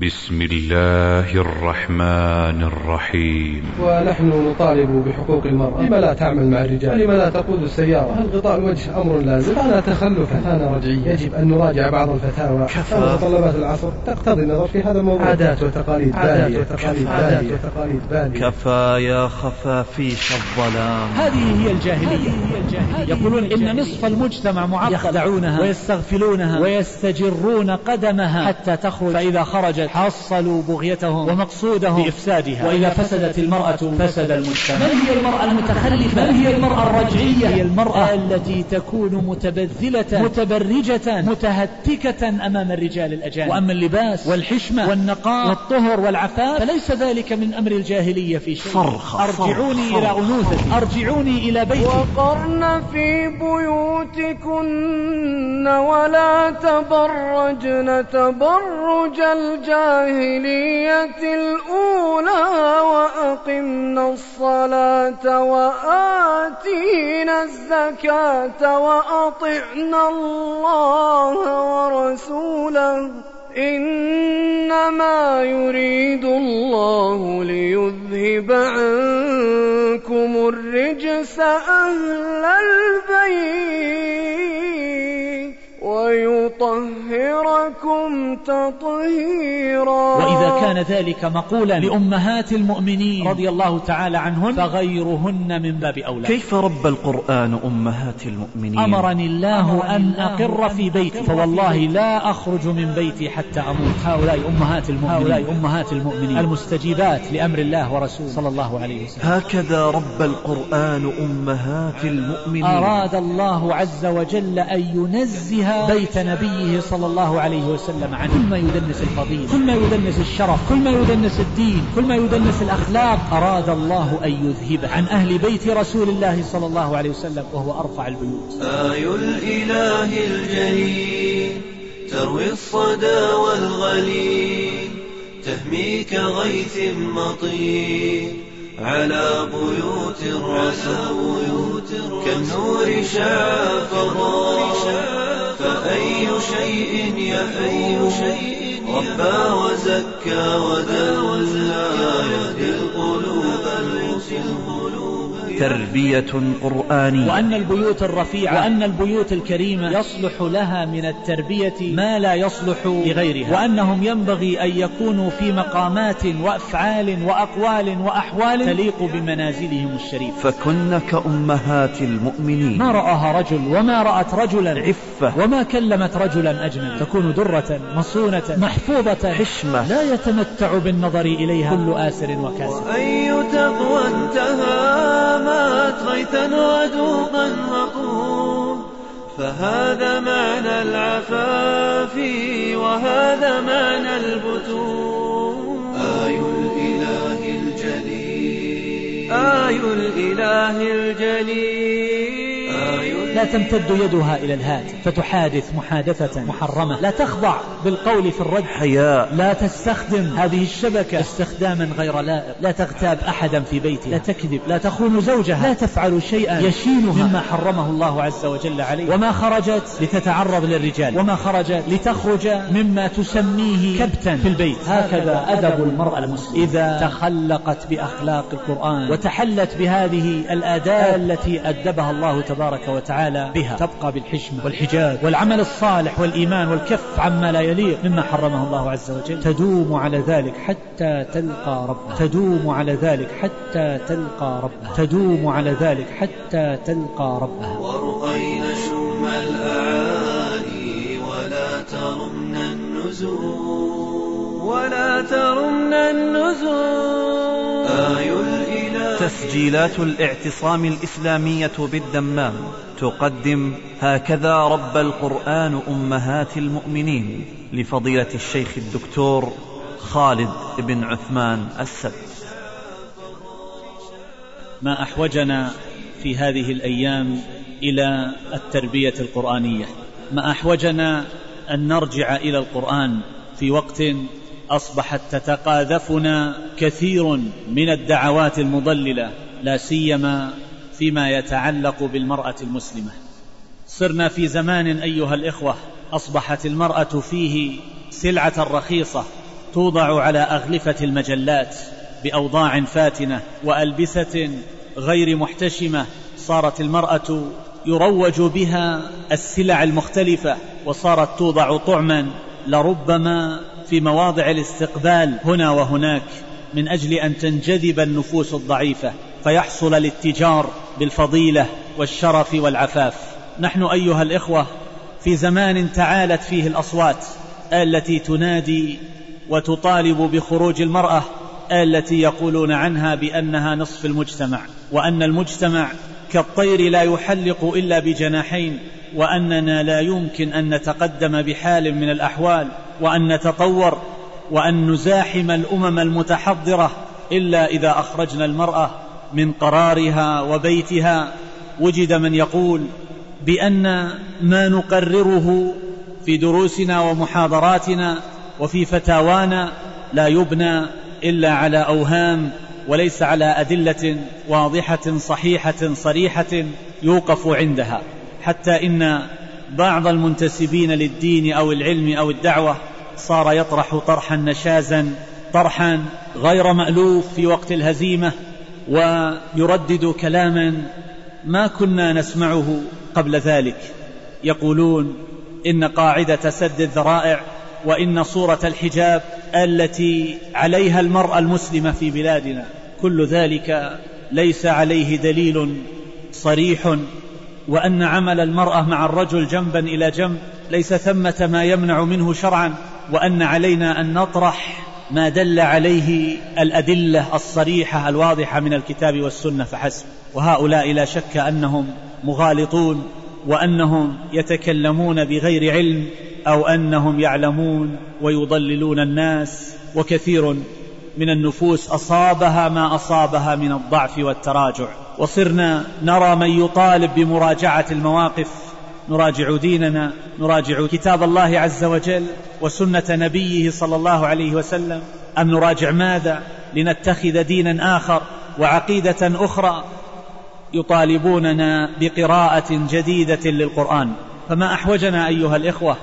بسم الله الرحمن الرحيم. ونحن نطالب بحقوق المرأة. لما لا تعمل مع الرجال؟ لما لا تقود السيارة؟ هل غطاء الوجه أمر لازم؟ كان تخلفا كان رجعيا يجب أن نراجع بعض الفتاوى. متطلبات العصر. تقتضي النظر في هذا الموضوع. عادات وتقاليد بالية. وتقاليد بالية. وتقاليد بالية. كفى يا خفافيش الظلام. هذه هي الجاهلية. يقولون إن نصف المجتمع معقد. يخدعونها. ويستغفلونها. ويستجرون قدمها. حتى تخرج. فإذا خرجت حصلوا بغيتهم ومقصودهم بإفسادها. وإذا فسدت المرأة فسد المجتمع. من هي المرأة المتخلفة؟ من هي المرأة الرجعية هي المرأة التي تكون متبذلة متبرجة متهتكة أمام الرجال الأجانب. وأما اللباس والحشمة والنقاء والطهر والعفاف فليس ذلك من أمر الجاهلية في شيء. صرخة أرجعوني صرخة إلى أنوثتي. أرجعوني إلى بيتي. وقرن في بيوتكن ولا تبرجن تبرج الجاهلية الأولى وأقمنا الصلاة وآتينا الزكاة وأطعنا الله ورسوله. إنما يريد الله ليذهب عنكم الرجس أهل البيت. ويطهركم تطهيرا. وإذا كان ذلك مقولا لأمهات المؤمنين رضي الله تعالى عنهن فغيرهن من باب أولى. كيف رب القرآن أمهات المؤمنين؟ أمرني الله أن أقر في بيتي فوالله لا أخرج من بيتي حتى أموت. هؤلاء أمهات المؤمنين. هؤلاء أمهات المؤمنين. المستجيبات لأمر الله ورسوله. صلى الله عليه وسلم. هكذا رب القرآن أمهات المؤمنين. أراد الله عز وجل أن ينزه بيت نبيه صلى الله عليه وسلم عنه. كل ما يدنس الفضيلة. كل ما يدنس الشرف. كل ما يدنس الدين. كل ما يدنس الأخلاق. أراد الله أن يذهبه. عن أهل بيت رسول الله صلى الله عليه وسلم وهو أرفع البيوت. آي الإله الجليل تروي الصدى والغليل تهمي كغيث مطير على بيوت الرسول كالنور شع فضاء فأي شيء يفوق ربى وزكى ودلى يهدي القلوب القلوب تربية قرآنية. وأن البيوت الرفيعة وأن البيوت الكريمة يصلح لها من التربية ما لا يصلح لغيرها. وأنهم ينبغي أن يكونوا في مقامات وأفعال وأقوال وأحوال تليق بمنازلهم الشريفة فكن كأمهات المؤمنين. ما رآها رجل وما رأت رجلا عفة. وما كلمت رجلا أجنبي تكون درة مصونة محفوظة حشمة. لا يتمتع بالنظر إليها كل آسر وكاسر. وأي تقوى انتهى مات غيثا ودوقا وقور فهذا معنى العفاف وهذا معنى البتور آي الإله الجليل. آي الإله الجليل. لا تمتد يدها إلى الهاتف. فتحادث محادثة محرمة. لا تخضع بالقول في الرد. حياء لا تستخدم هذه الشبكة استخداما غير لائق. لا تغتاب أحدا في بيتها لا تكذب. لا تخون زوجها. لا تفعل شيئا يشينها. مما حرمه الله عز وجل عليه. وما خرجت لتتعرض للرجال. وما خرجت لتخرج مما تسميه كبتا. في البيت. هكذا أدب المرأة المسلمة. إذا تخلقت بأخلاق القرآن. وتحلت بهذه الآداب التي أدبها الله تبارك وتعالى. بها. تبقى بالحشمة والحجاب والعمل الصالح والإيمان والكف عما لا يليق مما حرمه الله عز وجل. تدوم على ذلك حتى تلقى ربها تدوم على ذلك حتى تلقى ربها تدوم على ذلك حتى تلقى ربها ورقين شم الأعالي ولا ترمن النزول ولا ترمن النزول آي الإله. تسجيلات الاعتصام الإسلامية بالدمام. تقدم هكذا رب القرآن أمهات المؤمنين لفضيلة الشيخ الدكتور خالد بن عثمان السبت. ما أحوجنا في هذه الأيام إلى التربية القرآنية. ما أحوجنا أن نرجع إلى القرآن في وقت أصبحت تتقاذفنا كثير من الدعوات المضللة لا سيما فيما يتعلق بالمرأة المسلمة. صرنا في زمان أيها الإخوة أصبحت المرأة فيه سلعة رخيصة توضع على أغلفة المجلات بأوضاع فاتنة وألبسة غير محتشمة صارت المرأة يروج بها السلع المختلفة وصارت توضع طعما لربما في مواضع الاستقبال هنا وهناك من أجل أن تنجذب النفوس الضعيفة. فيحصل الاتجار بالفضيلة والشرف والعفاف. نحن أيها الإخوة في زمان تعالت فيه الأصوات التي تنادي وتطالب بخروج المرأة التي يقولون عنها بأنها نصف المجتمع وأن المجتمع كالطير لا يحلق إلا بجناحين وأننا لا يمكن أن نتقدم بحال من الأحوال وأن نتطور وأن نزاحم الأمم المتحضرة إلا إذا أخرجنا المرأة من قرارها وبيتها وجد من يقول بأن ما نقرره في دروسنا ومحاضراتنا وفي فتاوانا لا يبنى إلا على أوهام وليس على أدلة واضحة صحيحة صريحة يوقف عندها. حتى إن بعض المنتسبين للدين أو العلم أو الدعوة صار يطرح طرحا نشازا طرحا غير مألوف في وقت الهزيمة ويردد كلاما ما كنا نسمعه قبل ذلك. يقولون إن قاعدة سد الذرائع وإن صورة الحجاب التي عليها المرأة المسلمة في بلادنا. كل ذلك ليس عليه دليل صريح. وأن عمل المرأة مع الرجل جنبا إلى جنب ليس ثمة ما يمنع منه شرعا. وأن علينا أن نطرح ما دل عليه الأدلة الصريحة الواضحة من الكتاب والسنة فحسب. وهؤلاء لا شك أنهم مغالطون وأنهم يتكلمون بغير علم أو أنهم يعلمون ويضللون الناس وكثير من النفوس أصابها ما أصابها من الضعف والتراجع. وصرنا نرى من يطالب بمراجعة المواقف نراجع ديننا نراجع كتاب الله عز وجل وسنة نبيه صلى الله عليه وسلم. أم نراجع ماذا؟ لنتخذ دينا آخر وعقيدة أخرى يطالبوننا بقراءة جديدة للقرآن. فما أحوجنا أيها الإخوة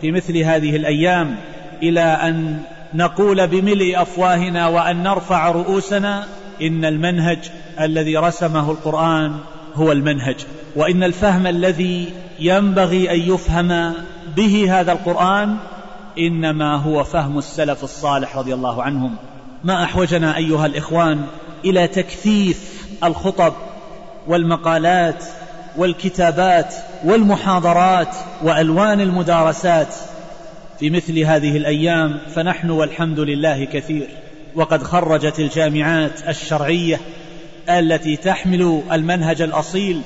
في مثل هذه الأيام إلى أن نقول بملء أفواهنا وأن نرفع رؤوسنا إن المنهج الذي رسمه القرآن هو المنهج. وإن الفهم الذي ينبغي أن يفهم به هذا القرآن إنما هو فهم السلف الصالح رضي الله عنهم. ما أحوجنا أيها الإخوان إلى تكثيف الخطب والمقالات والكتابات والمحاضرات وألوان المدارسات في مثل هذه الأيام فنحن والحمد لله كثير. وقد خرجت الجامعات الشرعية التي تحمل المنهج الأصيل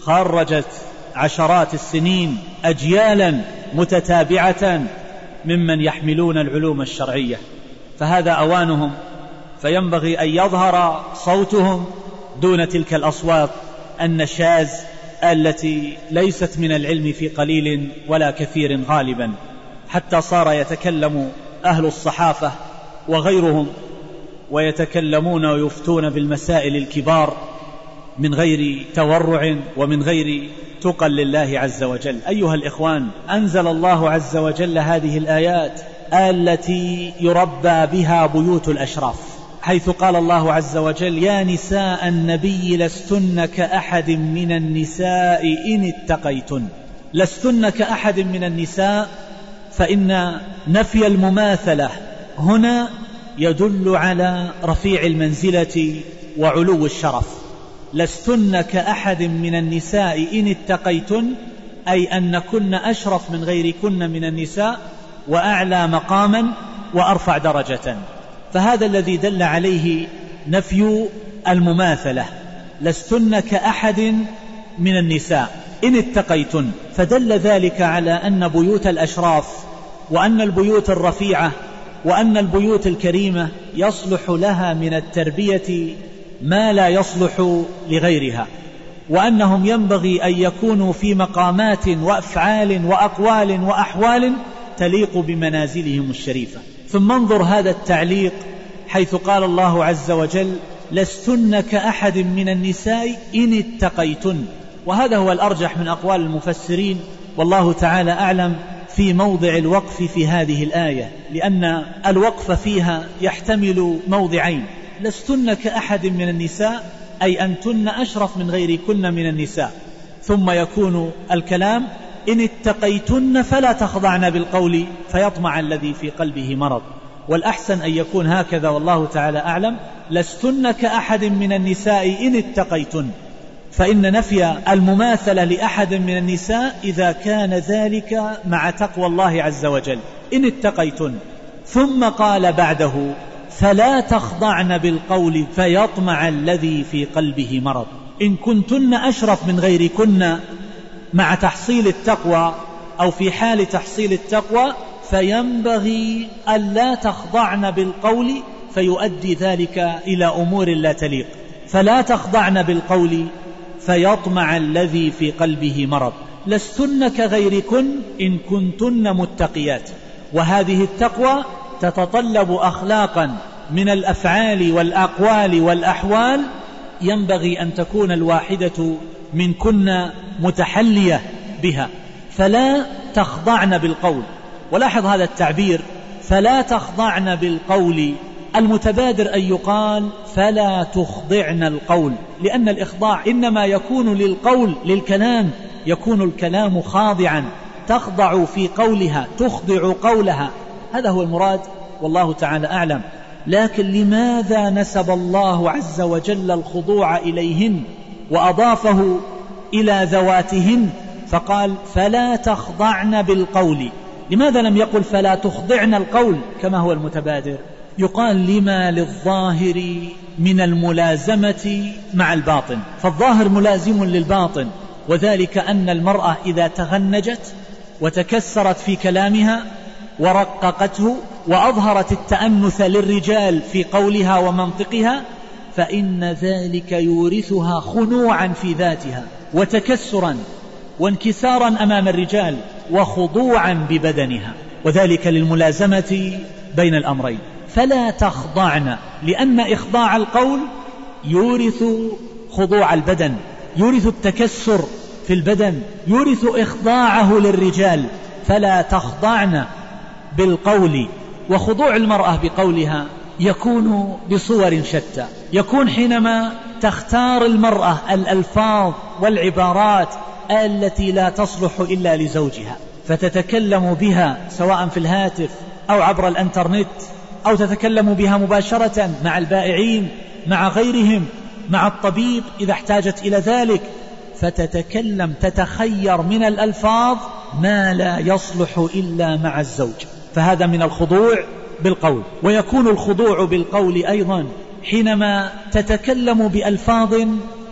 خرجت عشرات السنين اجيالا متتابعة ممن يحملون العلوم الشرعية. فهذا أوانهم فينبغي أن يظهر صوتهم دون تلك الأصوات النشاز التي ليست من العلم في قليل ولا كثير غالبا. حتى صار يتكلم أهل الصحافة وغيرهم ويتكلمون ويفتون بالمسائل الكبار من غير تورع ومن غير تقى لله عز وجل. أيها الإخوان أنزل الله عز وجل هذه الآيات التي يربى بها بيوت الأشراف حيث قال الله عز وجل يا نساء النبي لستن كأحد من النساء إن اتقيتن. لستن كأحد من النساء فإن نفي المماثلة هنا يدل على رفيع المنزلة وعلو الشرف. لستن كأحد من النساء إن اتقيتن أي أنكن أشرف من غيركن من النساء وأعلى مقاما وأرفع درجة. فهذا الذي دل عليه نفي المماثلة. لستن كأحد من النساء إن اتقيتن. فدل ذلك على أن بيوت الأشراف وأن البيوت الرفيعة وأن البيوت الكريمة يصلح لها من التربية ما لا يصلح لغيرها وأنهم ينبغي أن يكونوا في مقامات وأفعال وأقوال وأحوال تليق بمنازلهم الشريفة. ثم انظر هذا التعليق حيث قال الله عز وجل لستن كأحد من النساء إن اتقيتن وهذا هو الأرجح من أقوال المفسرين والله تعالى أعلم في موضع الوقف في هذه الآية لأن الوقف فيها يحتمل موضعين لستن كأحد من النساء أي أنتن أشرف من غيركن من النساء. ثم يكون الكلام إن اتقيتن فلا تخضعن بالقول فيطمع الذي في قلبه مرض. والأحسن أن يكون هكذا والله تعالى أعلم لستن كأحد من النساء إن اتقيتن. فإن نفي المماثلة لأحد من النساء إذا كان ذلك مع تقوى الله عز وجل. إن اتقيتن. ثم قال بعده فلا تخضعن بالقول فيطمع الذي في قلبه مرض. إن كنتن أشرف من غيركن مع تحصيل التقوى أو في حال تحصيل التقوى فينبغي ألا تخضعن بالقول فيؤدي ذلك إلى أمور لا تليق. فلا تخضعن بالقول فيطمع الذي في قلبه مرض. لستن كغيركن إن كنتن متقيات. وهذه التقوى تتطلب أخلاقا من الأفعال والأقوال والأحوال. ينبغي أن تكون الواحدة منكن متحلية بها. فلا تخضعن بالقول. ولاحظ هذا التعبير. فلا تخضعن بالقول. المتبادر أن يقال فلا تخضعن القول لأن الإخضاع إنما يكون للقول للكلام يكون الكلام خاضعا تخضع في قولها تخضع قولها. هذا هو المراد والله تعالى أعلم. لكن لماذا نسب الله عز وجل الخضوع إليهن وأضافه إلى ذواتهن؟ فقال فلا تخضعن بالقول. لماذا لم يقل فلا تخضعن القول؟ كما هو المتبادر. يقال لما للظاهر من الملازمة مع الباطن. فالظاهر ملازم للباطن وذلك أن المرأة إذا تغنجت وتكسرت في كلامها ورققته وأظهرت التأنث للرجال في قولها ومنطقها فإن ذلك يورثها خنوعا في ذاتها وتكسرا وانكسارا أمام الرجال وخضوعا ببدنها. وذلك للملازمة بين الأمرين. فلا تخضعن لأن إخضاع القول يورث خضوع البدن يورث التكسر في البدن يورث إخضاعه للرجال فلا تخضعن بالقول. وخضوع المرأة بقولها يكون بصور شتى يكون حينما تختار المرأة الألفاظ والعبارات التي لا تصلح إلا لزوجها فتتكلم بها سواء في الهاتف أو عبر الإنترنت. أو تتكلم بها مباشرة مع البائعين مع غيرهم مع الطبيب إذا احتاجت إلى ذلك. فتتكلم تتخير من الألفاظ ما لا يصلح إلا مع الزوج. فهذا من الخضوع بالقول. ويكون الخضوع بالقول أيضا حينما تتكلم بألفاظ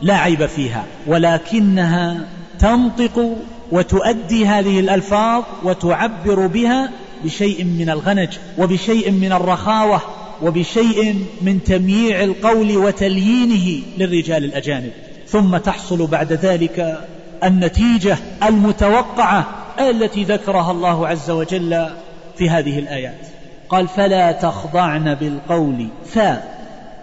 لا عيب فيها ولكنها تنطق وتؤدي هذه الألفاظ وتعبر بها بشيء من الغنج وبشيء من الرخاوة وبشيء من تمييع القول وتليينه للرجال الأجانب. ثم تحصل بعد ذلك النتيجة المتوقعة التي ذكرها الله عز وجل في هذه الآيات. قال فلا تخضعن بالقول فا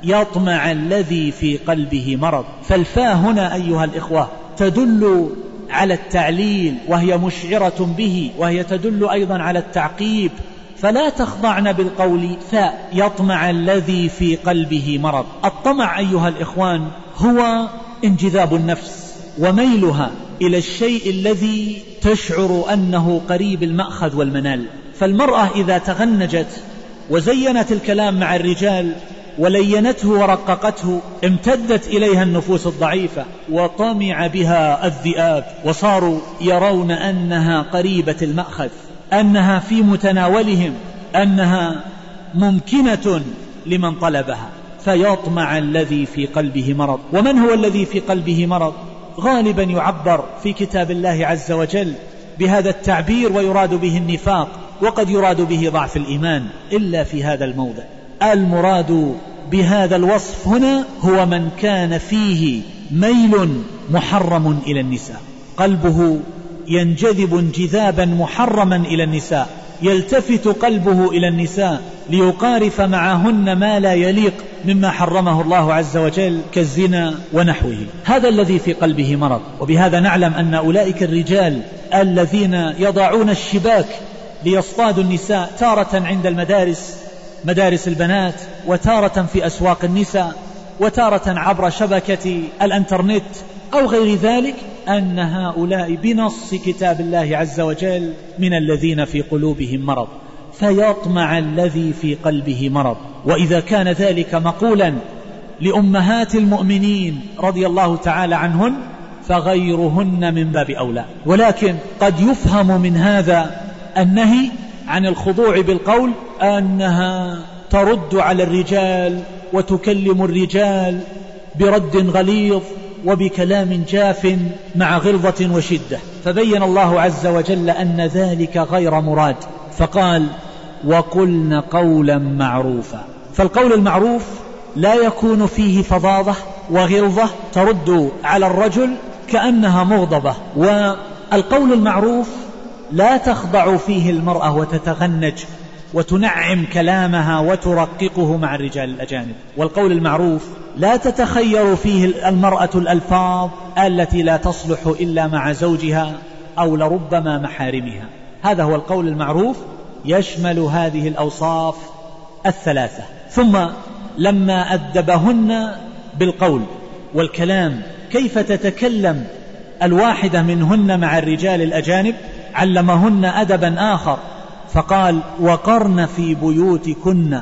يطمع الذي في قلبه مرض. فالفاء هنا أيها الإخوة تدل على التعليل وهي مشعرة به وهي تدل أيضا على التعقيب. فلا تخضعن بالقول فاء يطمع الذي في قلبه مرض. الطمع أيها الإخوان هو انجذاب النفس وميلها إلى الشيء الذي تشعر أنه قريب المأخذ والمنال. فالمرأة إذا تغنجت وزينت الكلام مع الرجال ولينته ورققته امتدت إليها النفوس الضعيفة وطمع بها الذئاب وصاروا يرون أنها قريبة المأخذ أنها في متناولهم أنها ممكنة لمن طلبها. فيطمع الذي في قلبه مرض. ومن هو الذي في قلبه مرض؟ غالبا يعبر في كتاب الله عز وجل بهذا التعبير ويراد به النفاق وقد يراد به ضعف الإيمان إلا في هذا الموضع. المراد بهذا الوصف هنا هو من كان فيه ميل محرم إلى النساء. قلبه ينجذب انجذابا محرما إلى النساء. يلتفت قلبه إلى النساء ليقارف معهن ما لا يليق مما حرمه الله عز وجل كالزنا ونحوه. هذا الذي في قلبه مرض. وبهذا نعلم أن أولئك الرجال الذين يضعون الشباك ليصطادوا النساء تارة عند المدارس مدارس البنات وتارة في أسواق النساء وتارة عبر شبكة الإنترنت أو غير ذلك أن هؤلاء بنص كتاب الله عز وجل من الذين في قلوبهم مرض. فيطمع الذي في قلبه مرض. وإذا كان ذلك مقولا لأمهات المؤمنين رضي الله تعالى عنهن فغيرهن من باب أولى. ولكن قد يفهم من هذا النهي عن الخضوع بالقول أنها ترد على الرجال وتكلم الرجال برد غليظ وبكلام جاف مع غلظة وشدة. فبين الله عز وجل أن ذلك غير مراد. فقال وقلن قولا معروفا. فالقول المعروف لا يكون فيه فظاظة وغلظة ترد على الرجل كأنها مغضبة. والقول المعروف لا تخضع فيه المرأة وتتغنج وتنعم كلامها وترققه مع الرجال الأجانب. والقول المعروف لا تتخير فيه المرأة الألفاظ التي لا تصلح إلا مع زوجها أو لربما محارمها. هذا هو القول المعروف يشمل هذه الأوصاف الثلاثة. ثم لما أدبهن بالقول والكلام كيف تتكلم الواحدة منهن مع الرجال الأجانب؟ علمهن أدبا آخر فقال وقرن في بيوتكن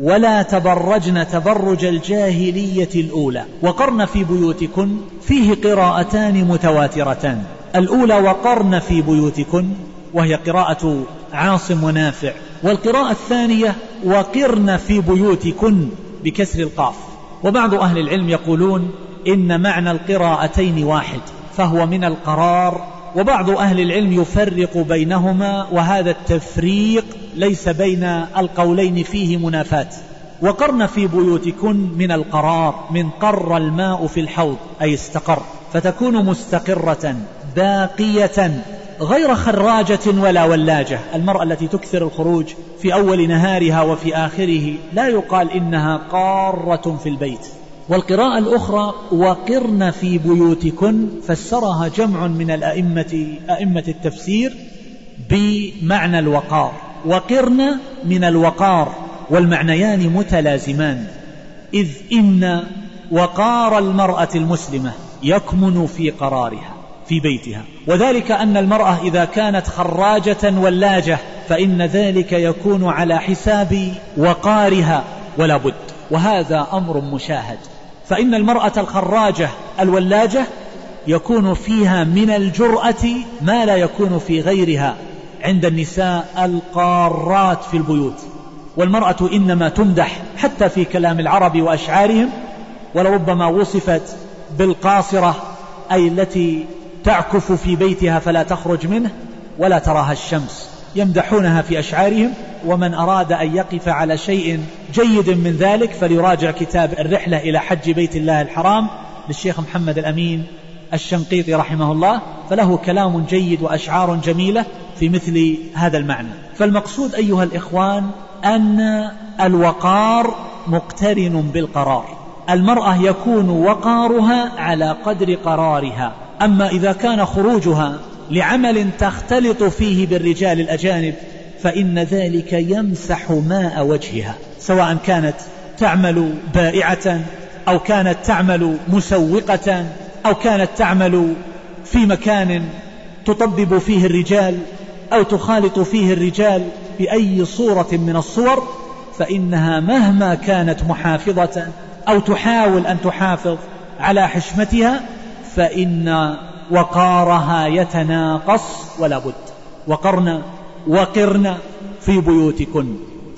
ولا تبرجن تبرج الجاهلية الأولى. وقرن في بيوتكن فيه قراءتان متواترتان. الأولى وقرن في بيوتكن وهي قراءة عاصم ونافع. والقراءة الثانية وقرن في بيوتكن بكسر القاف. وبعض أهل العلم يقولون إن معنى القراءتين واحد فهو من القرار وبعض أهل العلم يفرق بينهما وهذا التفريق ليس بين القولين فيه منافاة وقرن في بيوتكن من القرار من قر الماء في الحوض أي استقر. فتكون مستقرة باقية غير خراجة ولا ولاجة. المرأة التي تكثر الخروج في أول نهارها وفي آخره لا يقال إنها قارة في البيت. والقراءة الأخرى وقرن في بيوتكن فسرها جمع من الأئمة أئمة التفسير بمعنى الوقار. وقرن من الوقار والمعنيان متلازمان. إذ إن وقار المرأة المسلمة يكمن في قرارها في بيتها. وذلك أن المرأة إذا كانت خراجة ولاجة فإن ذلك يكون على حساب وقارها ولا بد. وهذا أمر مشاهد. فإن المرأة الخراجة الولاجة يكون فيها من الجرأة ما لا يكون في غيرها عند النساء القارات في البيوت. والمرأة إنما تمدح حتى في كلام العرب وأشعارهم ولربما وصفت بالقاصرة أي التي تعكف في بيتها فلا تخرج منه ولا تراها الشمس. يمدحونها في أشعارهم ومن أراد أن يقف على شيء جيد من ذلك فليراجع كتاب الرحلة إلى حج بيت الله الحرام للشيخ محمد الأمين الشنقيطي رحمه الله فله كلام جيد وأشعار جميلة في مثل هذا المعنى. فالمقصود أيها الإخوان أن الوقار مقترن بالقرار. المرأة يكون وقارها على قدر قرارها. أما إذا كان خروجها لعمل تختلط فيه بالرجال الأجانب فإن ذلك يمسح ماء وجهها سواء كانت تعمل بائعة أو كانت تعمل مسوقة أو كانت تعمل في مكان تطبب فيه الرجال أو تخالط فيه الرجال بأي صورة من الصور فإنها مهما كانت محافظة أو تحاول أن تحافظ على حشمتها فإن وقارها يتناقص ولا بد. وقرن وقرن في بيوتكن.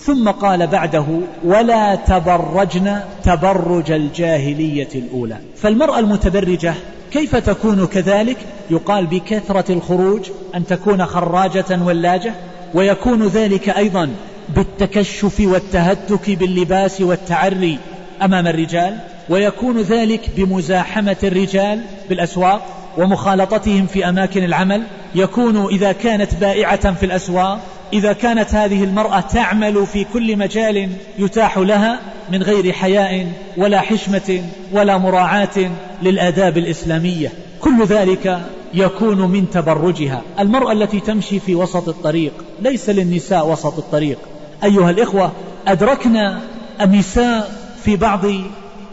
ثم قال بعده ولا تبرجن تبرج الجاهلية الأولى. فالمرأة المتبرجة كيف تكون كذلك؟ يقال بكثرة الخروج أن تكون خراجة ولاجة ويكون ذلك أيضا بالتكشف والتهتك باللباس والتعري أمام الرجال ويكون ذلك بمزاحمة الرجال بالأسواق ومخالطتهم في أماكن العمل يكون إذا كانت بائعة في الأسواق إذا كانت هذه المرأة تعمل في كل مجال يتاح لها من غير حياء ولا حشمة ولا مراعاة للآداب الإسلامية. كل ذلك يكون من تبرجها. المرأة التي تمشي في وسط الطريق ليس للنساء وسط الطريق. أيها الإخوة أدركنا النساء في بعض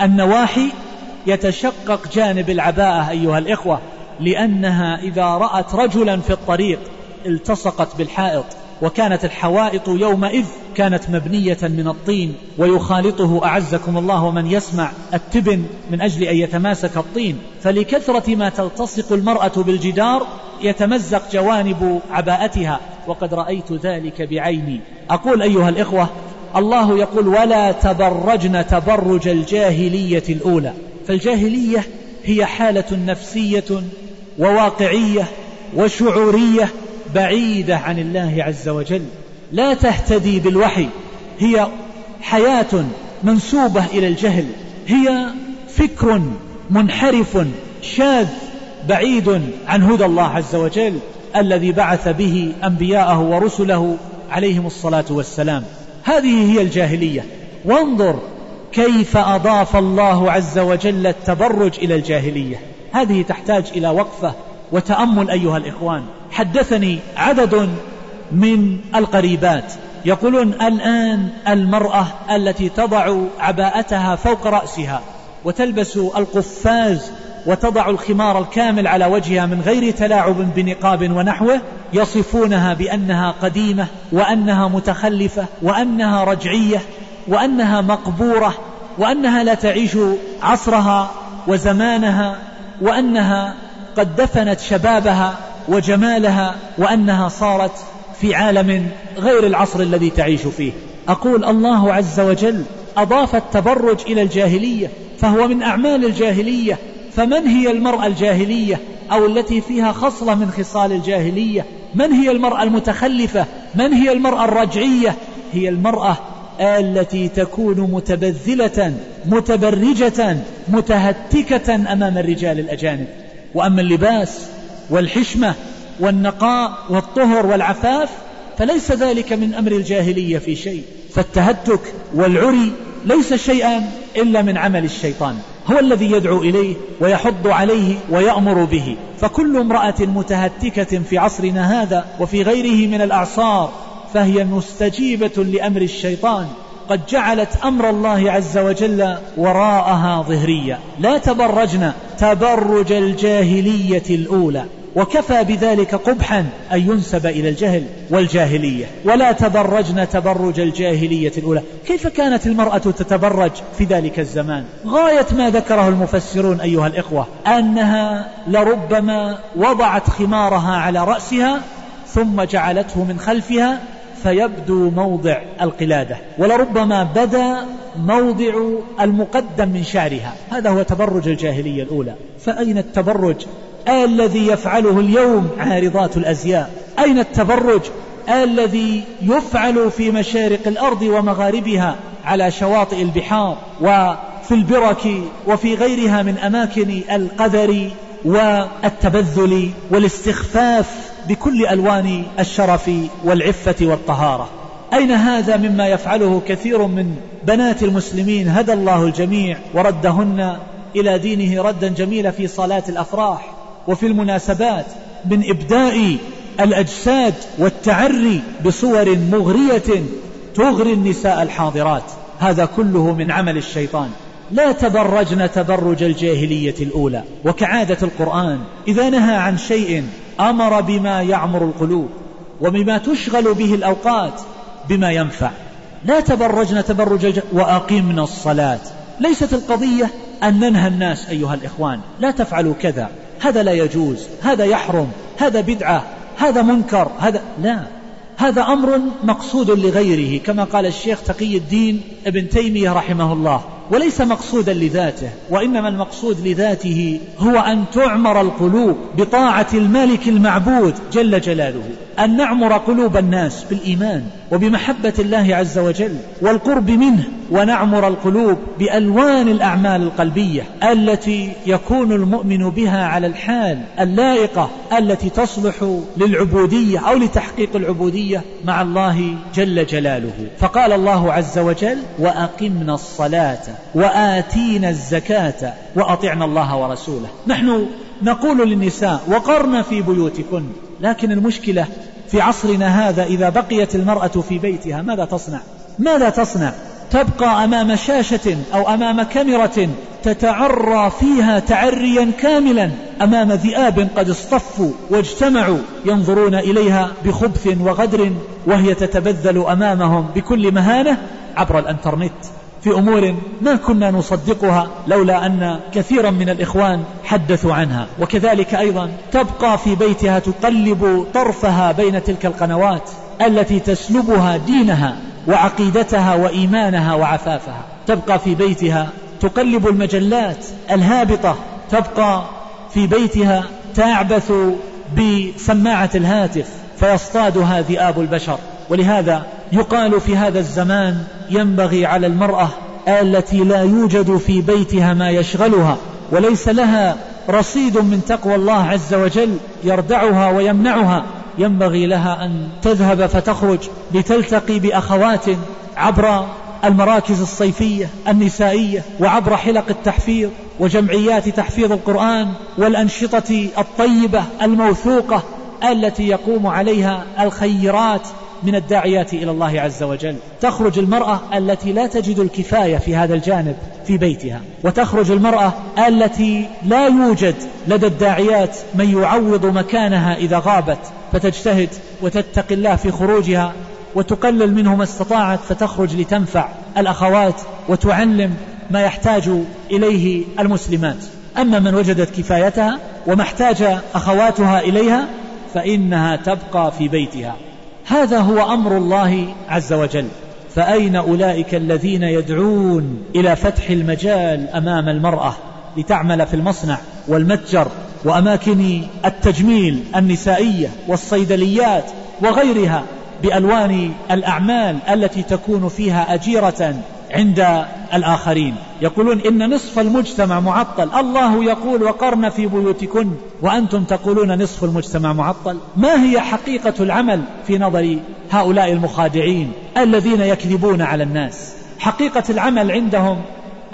النواحي يتشقق جانب العباءة أيها الإخوة لأنها إذا رأت رجلا في الطريق التصقت بالحائط وكانت الحوائط يومئذ كانت مبنية من الطين ويخالطه أعزكم الله ومن يسمع التبن من أجل أن يتماسك الطين. فلكثرة ما تلتصق المرأة بالجدار يتمزق جوانب عباءتها وقد رأيت ذلك بعيني. أقول أيها الإخوة الله يقول ولا تبرجن تبرج الجاهلية الأولى. فالجاهلية هي حالة نفسية وواقعية وشعورية بعيدة عن الله عز وجل. لا تهتدي بالوحي. هي حياة منسوبة إلى الجهل. هي فكر منحرف شاذ بعيد عن هدى الله عز وجل الذي بعث به أنبياءه ورسله عليهم الصلاة والسلام. هذه هي الجاهلية. وانظر كيف أضاف الله عز وجل التبرج إلى الجاهلية؟ هذه تحتاج إلى وقفة وتأمل أيها الإخوان. حدثني عدد من القريبات يقولون الآن المرأة التي تضع عباءتها فوق رأسها وتلبس القفاز وتضع الخمار الكامل على وجهها من غير تلاعب بنقاب ونحوه يصفونها بأنها قديمة وأنها متخلفة وأنها رجعية وأنها مقبورة وأنها لا تعيش عصرها وزمانها وأنها قد دفنت شبابها وجمالها وأنها صارت في عالم غير العصر الذي تعيش فيه. أقول الله عز وجل أضاف التبرج إلى الجاهلية فهو من أعمال الجاهلية. فمن هي المرأة الجاهلية أو التي فيها خصلة من خصال الجاهلية؟ من هي المرأة المتخلفة؟ من هي المرأة الرجعية؟ هي المرأة التي تكون متبذلة متبرجة متهتكة أمام الرجال الأجانب. وأما اللباس والحشمة والنقاء والطهر والعفاف فليس ذلك من أمر الجاهلية في شيء. فالتهتك والعري ليس شيئا إلا من عمل الشيطان. هو الذي يدعو إليه ويحض عليه ويأمر به. فكل امرأة متهتكة في عصرنا هذا وفي غيره من الأعصار فهي مستجيبة لأمر الشيطان. قد جعلت أمر الله عز وجل وراءها ظهريا لا تبرجن تبرج الجاهلية الأولى. وكفى بذلك قبحا أن ينسب إلى الجهل والجاهلية. ولا تبرجن تبرج الجاهلية الأولى. كيف كانت المرأة تتبرج في ذلك الزمان؟ غاية ما ذكره المفسرون أيها الإخوة أنها لربما وضعت خمارها على رأسها ثم جعلته من خلفها فيبدو موضع القلادة ولربما بدا موضع المقدم من شعرها. هذا هو تبرج الجاهلية الأولى. فأين التبرج؟ الذي يفعله اليوم عارضات الأزياء. أين التبرج؟ الذي يفعل في مشارق الأرض ومغاربها على شواطئ البحار وفي البرك وفي غيرها من أماكن القذر والتبذل والاستخفاف بكل ألوان الشرف والعفة والطهارة. أين هذا مما يفعله كثير من بنات المسلمين؟ هدى الله الجميع وردهن إلى دينه ردا جميلا في صلاة الأفراح وفي المناسبات من إبداء الأجساد والتعري بصور مغرية تغري النساء الحاضرات. هذا كله من عمل الشيطان. لا تبرجن تبرج الجاهلية الأولى. وكعادة القرآن إذا نهى عن شيء أمر بما يعمر القلوب وبما تشغل به الأوقات بما ينفع. لا تبرجن تبرج. وأقمنا الصلاة. ليست القضية أن ننهى الناس أيها الإخوان. لا تفعلوا كذا. هذا لا يجوز. هذا يحرم. هذا بدعة. هذا منكر. هذا لا. هذا أمر مقصود لغيره. كما قال الشيخ تقي الدين ابن تيمية رحمه الله. وليس مقصودا لذاته وإنما المقصود لذاته هو أن تعمر القلوب بطاعة الملك المعبود جل جلاله أن نعمر قلوب الناس بالإيمان. وبمحبة الله عز وجل والقرب منه ونعمر القلوب بألوان الأعمال القلبية التي يكون المؤمن بها على الحال اللائقة التي تصلح للعبودية أو لتحقيق العبودية مع الله جل جلاله. فقال الله عز وجل وأقمنا الصلاة وآتينا الزكاة وأطعنا الله ورسوله. نحن نقول للنساء وقرن في بيوتكن لكن المشكلة في عصرنا هذا إذا بقيت المرأة في بيتها ماذا تصنع؟ ماذا تصنع؟ تبقى أمام شاشة أو أمام كاميرا تتعرى فيها تعريا كاملا أمام ذئاب قد اصطفوا واجتمعوا ينظرون إليها بخبث وغدر وهي تتبذل أمامهم بكل مهانة عبر الأنترنت. في أمور ما كنا نصدقها لولا أن كثيرا من الإخوان حدثوا عنها. وكذلك أيضا تبقى في بيتها تقلب طرفها بين تلك القنوات التي تسلبها دينها وعقيدتها وإيمانها وعفافها. تبقى في بيتها تقلب المجلات الهابطة. تبقى في بيتها تعبث بسماعة الهاتف. فيصطادها ذئاب البشر. ولهذا يقال في هذا الزمان ينبغي على المرأة التي لا يوجد في بيتها ما يشغلها وليس لها رصيد من تقوى الله عز وجل يردعها ويمنعها. ينبغي لها أن تذهب فتخرج لتلتقي بأخوات عبر المراكز الصيفية النسائية وعبر حلق التحفيظ وجمعيات تحفيظ القرآن والأنشطة الطيبة الموثوقة التي يقوم عليها الخيرات من الداعيات إلى الله عز وجل. تخرج المرأة التي لا تجد الكفاية في هذا الجانب في بيتها. وتخرج المرأة التي لا يوجد لدى الداعيات من يعوض مكانها إذا غابت. فتجتهد وتتقي الله في خروجها وتقلل منه ما استطاعت فتخرج لتنفع الأخوات وتعلم ما يحتاج إليه المسلمات. أما من وجدت كفايتها وما احتاج أخواتها إليها فإنها تبقى في بيتها. هذا هو أمر الله عز وجل. فأين أولئك الذين يدعون إلى فتح المجال أمام المرأة لتعمل في المصنع والمتجر وأماكن التجميل النسائية والصيدليات وغيرها بألوان الأعمال التي تكون فيها أجيرة عند الآخرين. يقولون إن نصف المجتمع معطل. الله يقول وقرن في بيوتكن وأنتم تقولون نصف المجتمع معطل. ما هي حقيقة العمل في نظر هؤلاء المخادعين الذين يكذبون على الناس؟ حقيقة العمل عندهم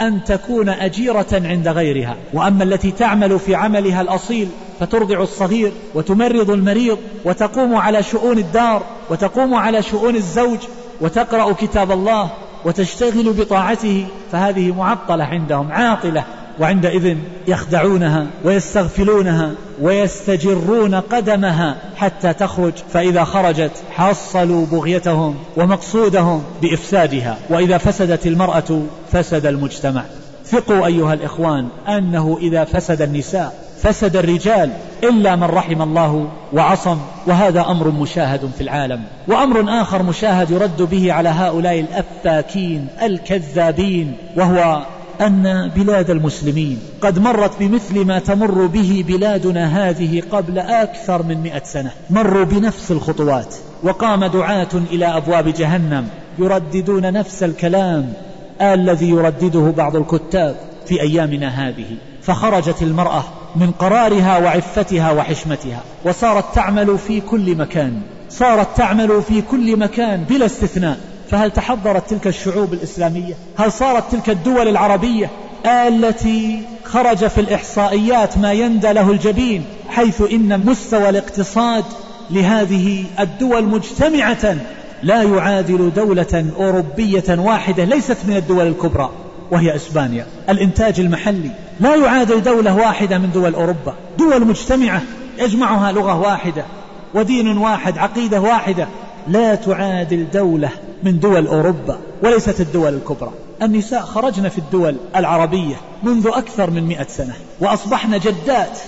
أن تكون أجيرة عند غيرها. وأما التي تعمل في عملها الأصيل فترضع الصغير وتمرض المريض وتقوم على شؤون الدار وتقوم على شؤون الزوج وتقرأ كتاب الله وتشتغل بطاعته فهذه معطلة عندهم عاطلة وعندئذ يخدعونها ويستغفلونها ويستجرون قدمها حتى تخرج فإذا خرجت حصلوا بغيتهم ومقصودهم بإفسادها وإذا فسدت المرأة فسد المجتمع. ثقوا أيها الإخوان أنه إذا فسد النساء فسد الرجال إلا من رحم الله وعصم وهذا أمر مشاهد في العالم. وأمر آخر مشاهد يرد به على هؤلاء الأفاكين الكذابين وهو أن بلاد المسلمين قد مرت بمثل ما تمر به بلادنا هذه قبل أكثر من مئة سنة. مروا بنفس الخطوات وقام دعاة إلى أبواب جهنم يرددون نفس الكلام الذي يردده بعض الكتاب في أيامنا هذه. فخرجت المرأة من قرارها وعفتها وحشمتها وصارت تعمل في كل مكان صارت تعمل في كل مكان بلا استثناء. فهل تحضرت تلك الشعوب الإسلامية؟ هل صارت تلك الدول العربية التي خرج في الإحصائيات ما يندى له الجبين حيث إن مستوى الاقتصاد لهذه الدول مجتمعة لا يعادل دولة أوروبية واحدة ليست من الدول الكبرى وهي إسبانيا. الإنتاج المحلي لا يعادل دولة واحدة من دول أوروبا. دول مجتمعة يجمعها لغة واحدة ودين واحد عقيدة واحدة. لا تعادل دولة من دول أوروبا وليست الدول الكبرى. النساء خرجن في الدول العربية منذ أكثر من مئة سنة وأصبحن جدات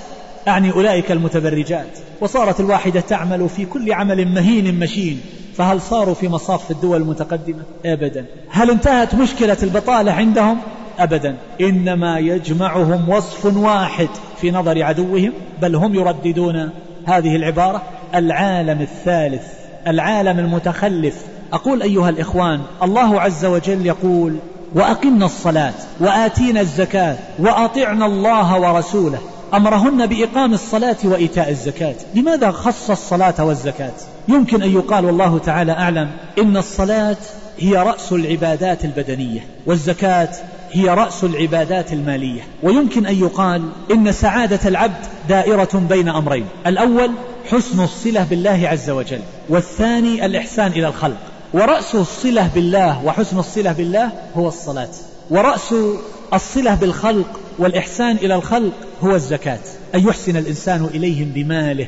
أعني أولئك المتبرجات. وصارت الواحدة تعمل في كل عمل مهين مشين. فهل صاروا في مصاف الدول المتقدمة؟ أبدا. هل انتهت مشكلة البطالة عندهم؟ أبدا. إنما يجمعهم وصف واحد في نظر عدوهم بل هم يرددون هذه العبارة العالم الثالث العالم المتخلف. أقول أيها الإخوان الله عز وجل يقول وأقمنا الصلاة وآتينا الزكاة وأطعنا الله ورسوله. أمرهن بإقام الصلاة وإيتاء الزكاة. لماذا خص الصلاة والزكاة؟ يمكن أن يقال والله تعالى أعلم إن الصلاة هي رأس العبادات البدنية والزكاة هي رأس العبادات المالية. ويمكن أن يقال إن سعادة العبد دائرة بين أمرين. الأول حسن الصلة بالله عز وجل والثاني الإحسان إلى الخلق. ورأس الصلة بالله وحسن الصلة بالله هو الصلاة. ورأس الصلة بالخلق والإحسان إلى الخلق هو الزكاة. أن يحسن الإنسان إليهم بماله.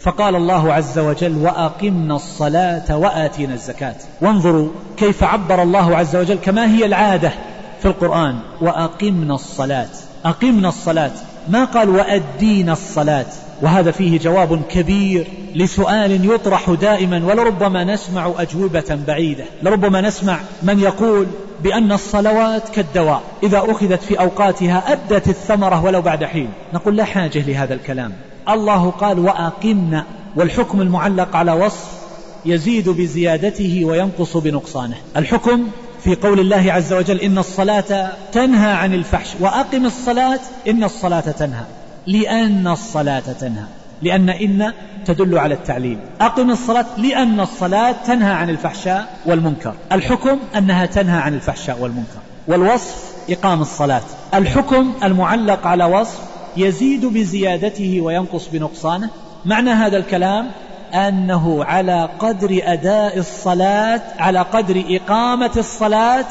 فقال الله عز وجل وأقمنا الصلاة وآتينا الزكاة. وانظروا كيف عبر الله عز وجل كما هي العادة. في القرآن وأقمنا الصلاة. أقمنا الصلاة. ما قال وأدينا الصلاة؟ وهذا فيه جواب كبير لسؤال يطرح دائما ولربما نسمع أجوبة بعيدة. لربما نسمع من يقول بأن الصلوات كالدواء. إذا أخذت في أوقاتها أدت الثمرة ولو بعد حين. نقول لا حاجة لهذا الكلام. الله قال وأقمنا والحكم المعلق على وصف يزيد بزيادته وينقص بنقصانه. الحكم في قول الله عز وجل إن الصلاة تنهى عن الفحش وأقم الصلاة إن الصلاة تنهى لأن الصلاة تنهى لأن إن تدل على التعليل أقم الصلاة لأن الصلاة تنهى عن الفحشاء والمنكر الحكم أنها تنهى عن الفحشاء والمنكر والوصف إقام الصلاة الحكم المعلق على وصف يزيد بزيادته وينقص بنقصانه معنى هذا الكلام أنه على قدر أداء الصلاة على قدر إقامة الصلاة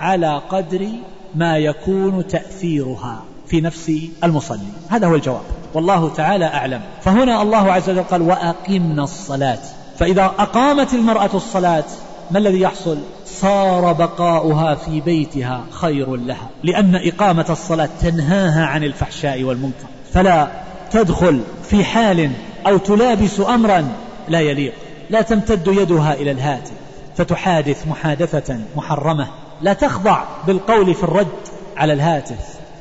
على قدر ما يكون تأثيرها في نفس المصلي. هذا هو الجواب. والله تعالى أعلم. فهنا الله عز وجل قال وأقمنا الصلاة. فإذا أقامت المرأة الصلاة ما الذي يحصل؟ صار بقاؤها في بيتها خير لها لأن إقامة الصلاة تنهاها عن الفحشاء والمنكر. فلا تدخل في حال أو تلابس أمرا لا يليق. لا تمتد يدها إلى الهاتف فتحادث محادثة محرمة. لا تخضع بالقول في الرد على الهاتف.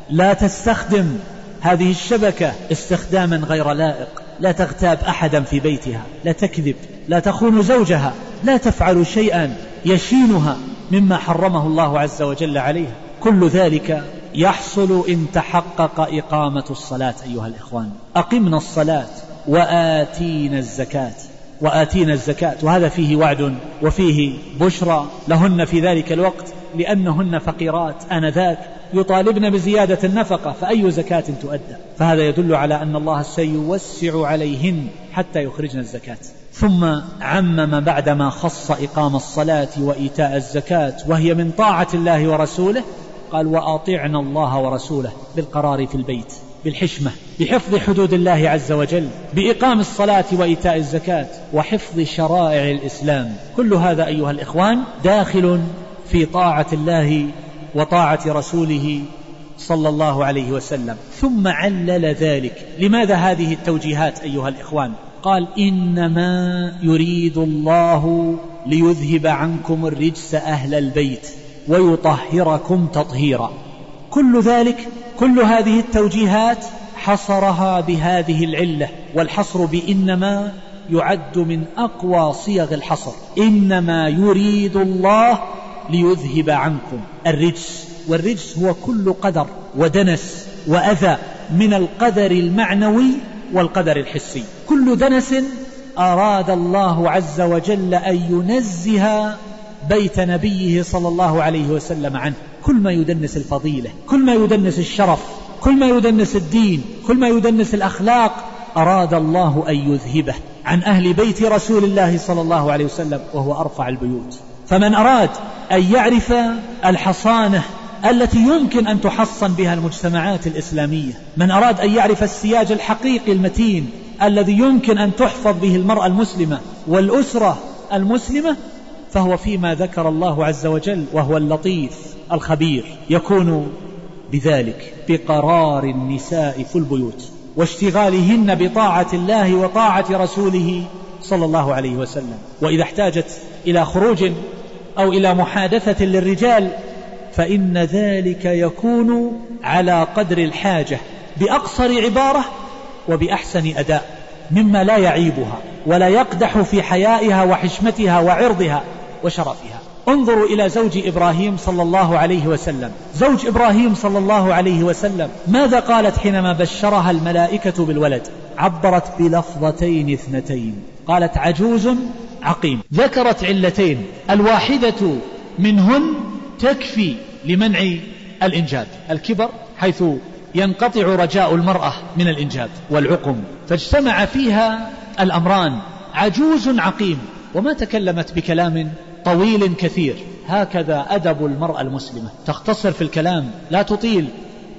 لا تستخدم هذه الشبكة استخداما غير لائق. لا تغتاب أحدا في بيتها. لا تكذب. لا تخون زوجها. لا تفعل شيئا يشينها مما حرمه الله عز وجل عليها كل ذلك يحصل إن تحقق إقامة الصلاة أيها الإخوان. أقمنا الصلاة وآتينا الزكاة. وآتينا الزكاة. وهذا فيه وعد وفيه بشرى. لهن في ذلك الوقت لأنهن فقيرات آنذاك. يطالبن بزيادة النفقة فأي زكاة تؤدى؟ فهذا يدل على أن الله سيوسع عليهن حتى يخرجن الزكاة. ثم عمم بعدما خص إقام الصلاة وإيتاء الزكاة وهي من طاعة الله ورسوله قال وأطعنا الله ورسوله بالقرار في البيت بالحشمة بحفظ حدود الله عز وجل بإقام الصلاة وإيتاء الزكاة وحفظ شرائع الإسلام. كل هذا أيها الإخوان داخل في طاعة الله وطاعة رسوله صلى الله عليه وسلم. ثم علل ذلك. لماذا هذه التوجيهات أيها الإخوان؟ قال إنما يريد الله ليذهب عنكم الرجس أهل البيت. ويطهركم تطهيرا. كل ذلك كل هذه التوجيهات حصرها بهذه العلة والحصر بإنما يعد من أقوى صيغ الحصر. إنما يريد الله ليذهب عنكم. الرجس والرجس هو كل قدر ودنس وأذى من القدر المعنوي والقدر الحسي. كل دنس أراد الله عز وجل أن ينزه بيت نبيه صلى الله عليه وسلم عنه. كل ما يدنس الفضيلة كل ما يدنس الشرف كل ما يدنس الدين كل ما يدنس الأخلاق أراد الله أن يذهبه عن أهل بيت رسول الله صلى الله عليه وسلم وهو أرفع البيوت. فمن أراد أن يعرف الحصانة التي يمكن أن تحصن بها المجتمعات الإسلامية من أراد أن يعرف السياج الحقيقي المتين الذي يمكن أن تحفظ به المرأة المسلمة والأسرة المسلمة فهو فيما ذكر الله عز وجل وهو اللطيف الخبير يكون بذلك بقرار النساء في البيوت واشتغالهن بطاعة الله وطاعة رسوله صلى الله عليه وسلم. وإذا احتاجت إلى خروج أو إلى محادثة للرجال فإن ذلك يكون على قدر الحاجة بأقصر عبارة وبأحسن أداء مما لا يعيبها ولا يقدح في حيائها وحشمتها وعرضها. وشرفها. انظروا إلى زوج إبراهيم صلى الله عليه وسلم. زوج إبراهيم صلى الله عليه وسلم ماذا قالت حينما بشرها الملائكة بالولد؟ عبرت بلفظتين اثنتين. قالت عجوز عقيم. ذكرت علتين. الواحدة منهن تكفي لمنع الإنجاب. الكبر حيث ينقطع رجاء المرأة من الإنجاب والعقم. فاجتمع فيها الأمران. عجوز عقيم. وما تكلمت بكلام طويل كثير. هكذا أدب المرأة المسلمة. تختصر في الكلام لا تطيل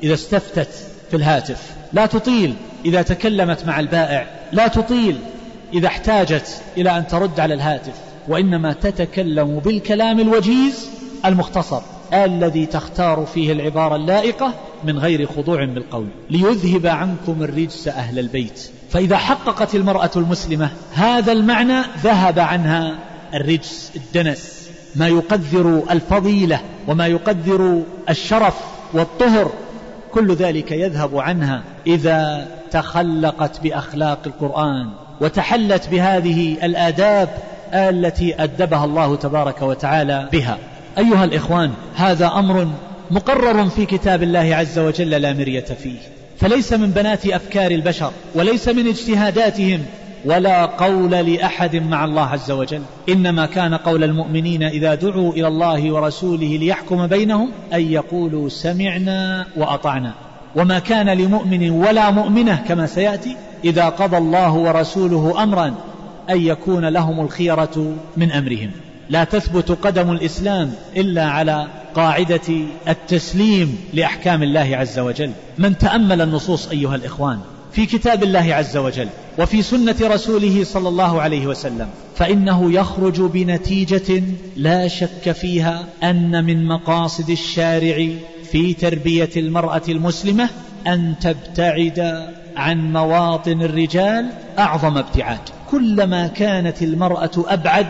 إذا استفتت في الهاتف. لا تطيل إذا تكلمت مع البائع. لا تطيل إذا احتاجت إلى أن ترد على الهاتف. وإنما تتكلم بالكلام الوجيز المختصر الذي تختار فيه العبارة اللائقة من غير خضوع بالقول. ليذهب عنكم الرجس أهل البيت. فإذا حققت المرأة المسلمة هذا المعنى ذهب عنها الرجس الدنس. ما يقدر الفضيلة وما يقدر الشرف والطهر كل ذلك يذهب عنها إذا تخلقت بأخلاق القرآن وتحلت بهذه الآداب التي أدبها الله تبارك وتعالى بها. أيها الإخوان هذا أمر مقرر في كتاب الله عز وجل لا مرية فيه. فليس من بنات أفكار البشر وليس من اجتهاداتهم ولا قول لأحد مع الله عز وجل. إنما كان قول المؤمنين إذا دعوا إلى الله ورسوله ليحكم بينهم أن يقولوا سمعنا وأطعنا. وما كان لمؤمن ولا مؤمنة كما سيأتي إذا قضى الله ورسوله أمرا أن يكون لهم الخيرة من أمرهم. لا تثبت قدم الإسلام إلا على قاعدة التسليم لأحكام الله عز وجل. من تأمل النصوص أيها الإخوان في كتاب الله عز وجل وفي سنة رسوله صلى الله عليه وسلم فإنه يخرج بنتيجة لا شك فيها أن من مقاصد الشارع في تربية المرأة المسلمة أن تبتعد عن مواطن الرجال أعظم ابتعاد. كلما كانت المرأة أبعد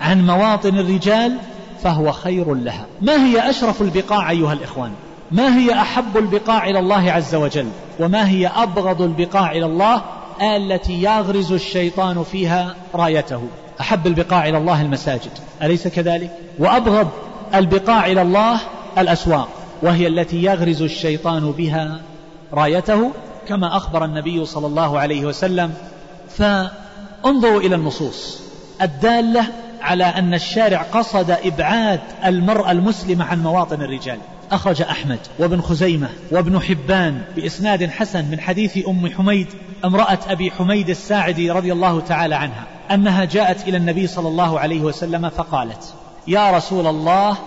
عن مواطن الرجال فهو خير لها. ما هي أشرف البقاع أيها الإخوان؟ ما هي أحب البقاع إلى الله عز وجل؟ وما هي أبغض البقاع إلى الله؟ التي يغرز الشيطان فيها رايته. أحب البقاع إلى الله المساجد. أليس كذلك؟ وأبغض البقاع إلى الله الأسواق. وهي التي يغرز الشيطان بها رايته كما أخبر النبي صلى الله عليه وسلم. فانظروا إلى النصوص الدالة على أن الشارع قصد إبعاد المرأة المسلمة عن مواطن الرجال. أخرج أحمد وابن خزيمة وابن حبان بإسناد حسن من حديث أم حميد امرأة أبي حميد الساعدي رضي الله تعالى عنها أنها جاءت إلى النبي صلى الله عليه وسلم فقالت يا رسول الله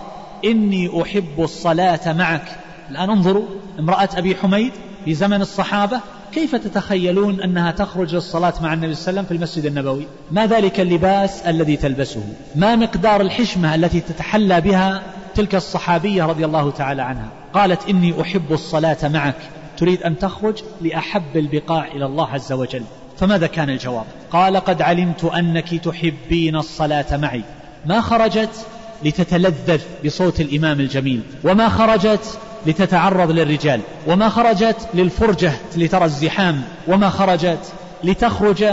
إني أحب الصلاة معك. الآن انظروا امرأة أبي حميد في زمن الصحابة كيف تتخيلون أنها تخرج للصلاة مع النبي صلى الله عليه وسلم في المسجد النبوي؟ ما ذلك اللباس الذي تلبسه؟ ما مقدار الحشمة التي تتحلى بها تلك الصحابية رضي الله تعالى عنها. قالت إني أحب الصلاة معك. تريد أن تخرج لأحب البقاع إلى الله عز وجل. فماذا كان الجواب؟ قال قد علمت أنك تحبين الصلاة معي. ما خرجت لتتلذذ بصوت الإمام الجميل. وما خرجت لتتعرض للرجال. وما خرجت للفرجة لترى الزحام. وما خرجت لتخرج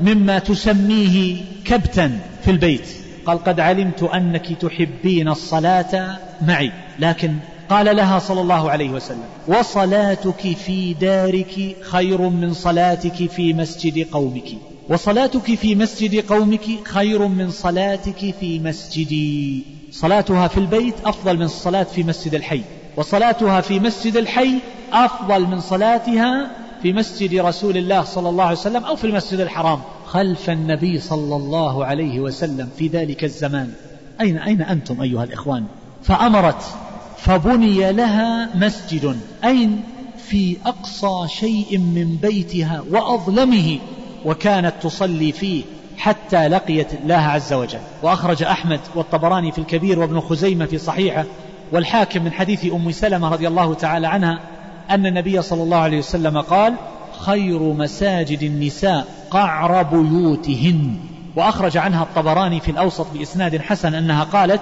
مما تسميه كبتا في البيت. قال قد علمت أنك تحبين الصلاة معي. لكن قال لها صلى الله عليه وسلم وصلاتك في دارك خير من صلاتك في مسجد قومك. وصلاتك في مسجد قومك خير من صلاتك في مسجدي. صلاتها في البيت أفضل من الصلاة في مسجد الحي. وصلاتها في مسجد الحي أفضل من صلاتها في مسجد رسول الله صلى الله عليه وسلم أو في المسجد الحرام. خلف النبي صلى الله عليه وسلم في ذلك الزمان. أين أين أنتم أيها الإخوان؟ فأمرت فبني لها مسجد. أين؟ في أقصى شيء من بيتها وأظلمه وكانت تصلي فيه حتى لقيت الله عز وجل. وأخرج أحمد والطبراني في الكبير وابن خزيمة في صحيحه والحاكم من حديث أم سلمة رضي الله تعالى عنها أن النبي صلى الله عليه وسلم قال خير مساجد النساء قعر بيوتهن. وأخرج عنها الطبراني في الأوسط بإسناد حسن أنها قالت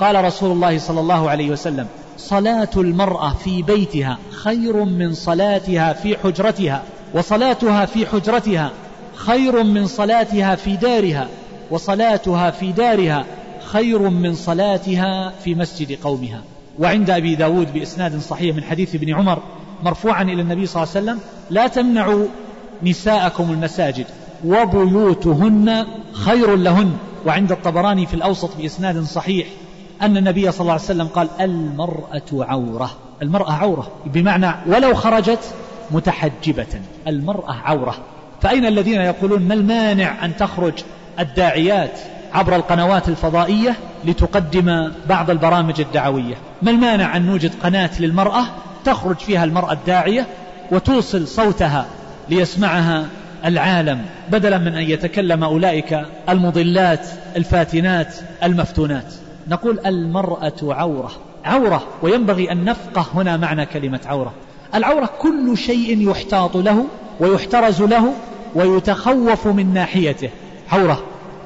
قال رسول الله صلى الله عليه وسلم صلاة المرأة في بيتها خير من صلاتها في حجرتها وصلاتها في حجرتها خير من صلاتها في دارها وصلاتها في دارها خير من صلاتها في مسجد قومها. وعند أبي داود بإسناد صحيح من حديث ابن عمر مرفوعا إلى النبي صلى الله عليه وسلم لا تمنعوا نساءكم المساجد وبيوتهن خير لهن. وعند الطبراني في الأوسط بإسناد صحيح أن النبي صلى الله عليه وسلم قال المرأة عورة. المرأة عورة. بمعنى ولو خرجت متحجبة. المرأة عورة. فأين الذين يقولون ما المانع أن تخرج الداعيات عبر القنوات الفضائية لتقدم بعض البرامج الدعوية؟ ما المانع أن نوجد قناة للمرأة تخرج فيها المرأة الداعية وتوصل صوتها ليسمعها العالم بدلا من أن يتكلم أولئك المضلات الفاتنات المفتونات. نقول المرأة عورة عورة وينبغي أن نفقه هنا معنى كلمة عورة. العورة كل شيء يحتاط له ويحترز له ويتخوف من ناحيته. عورة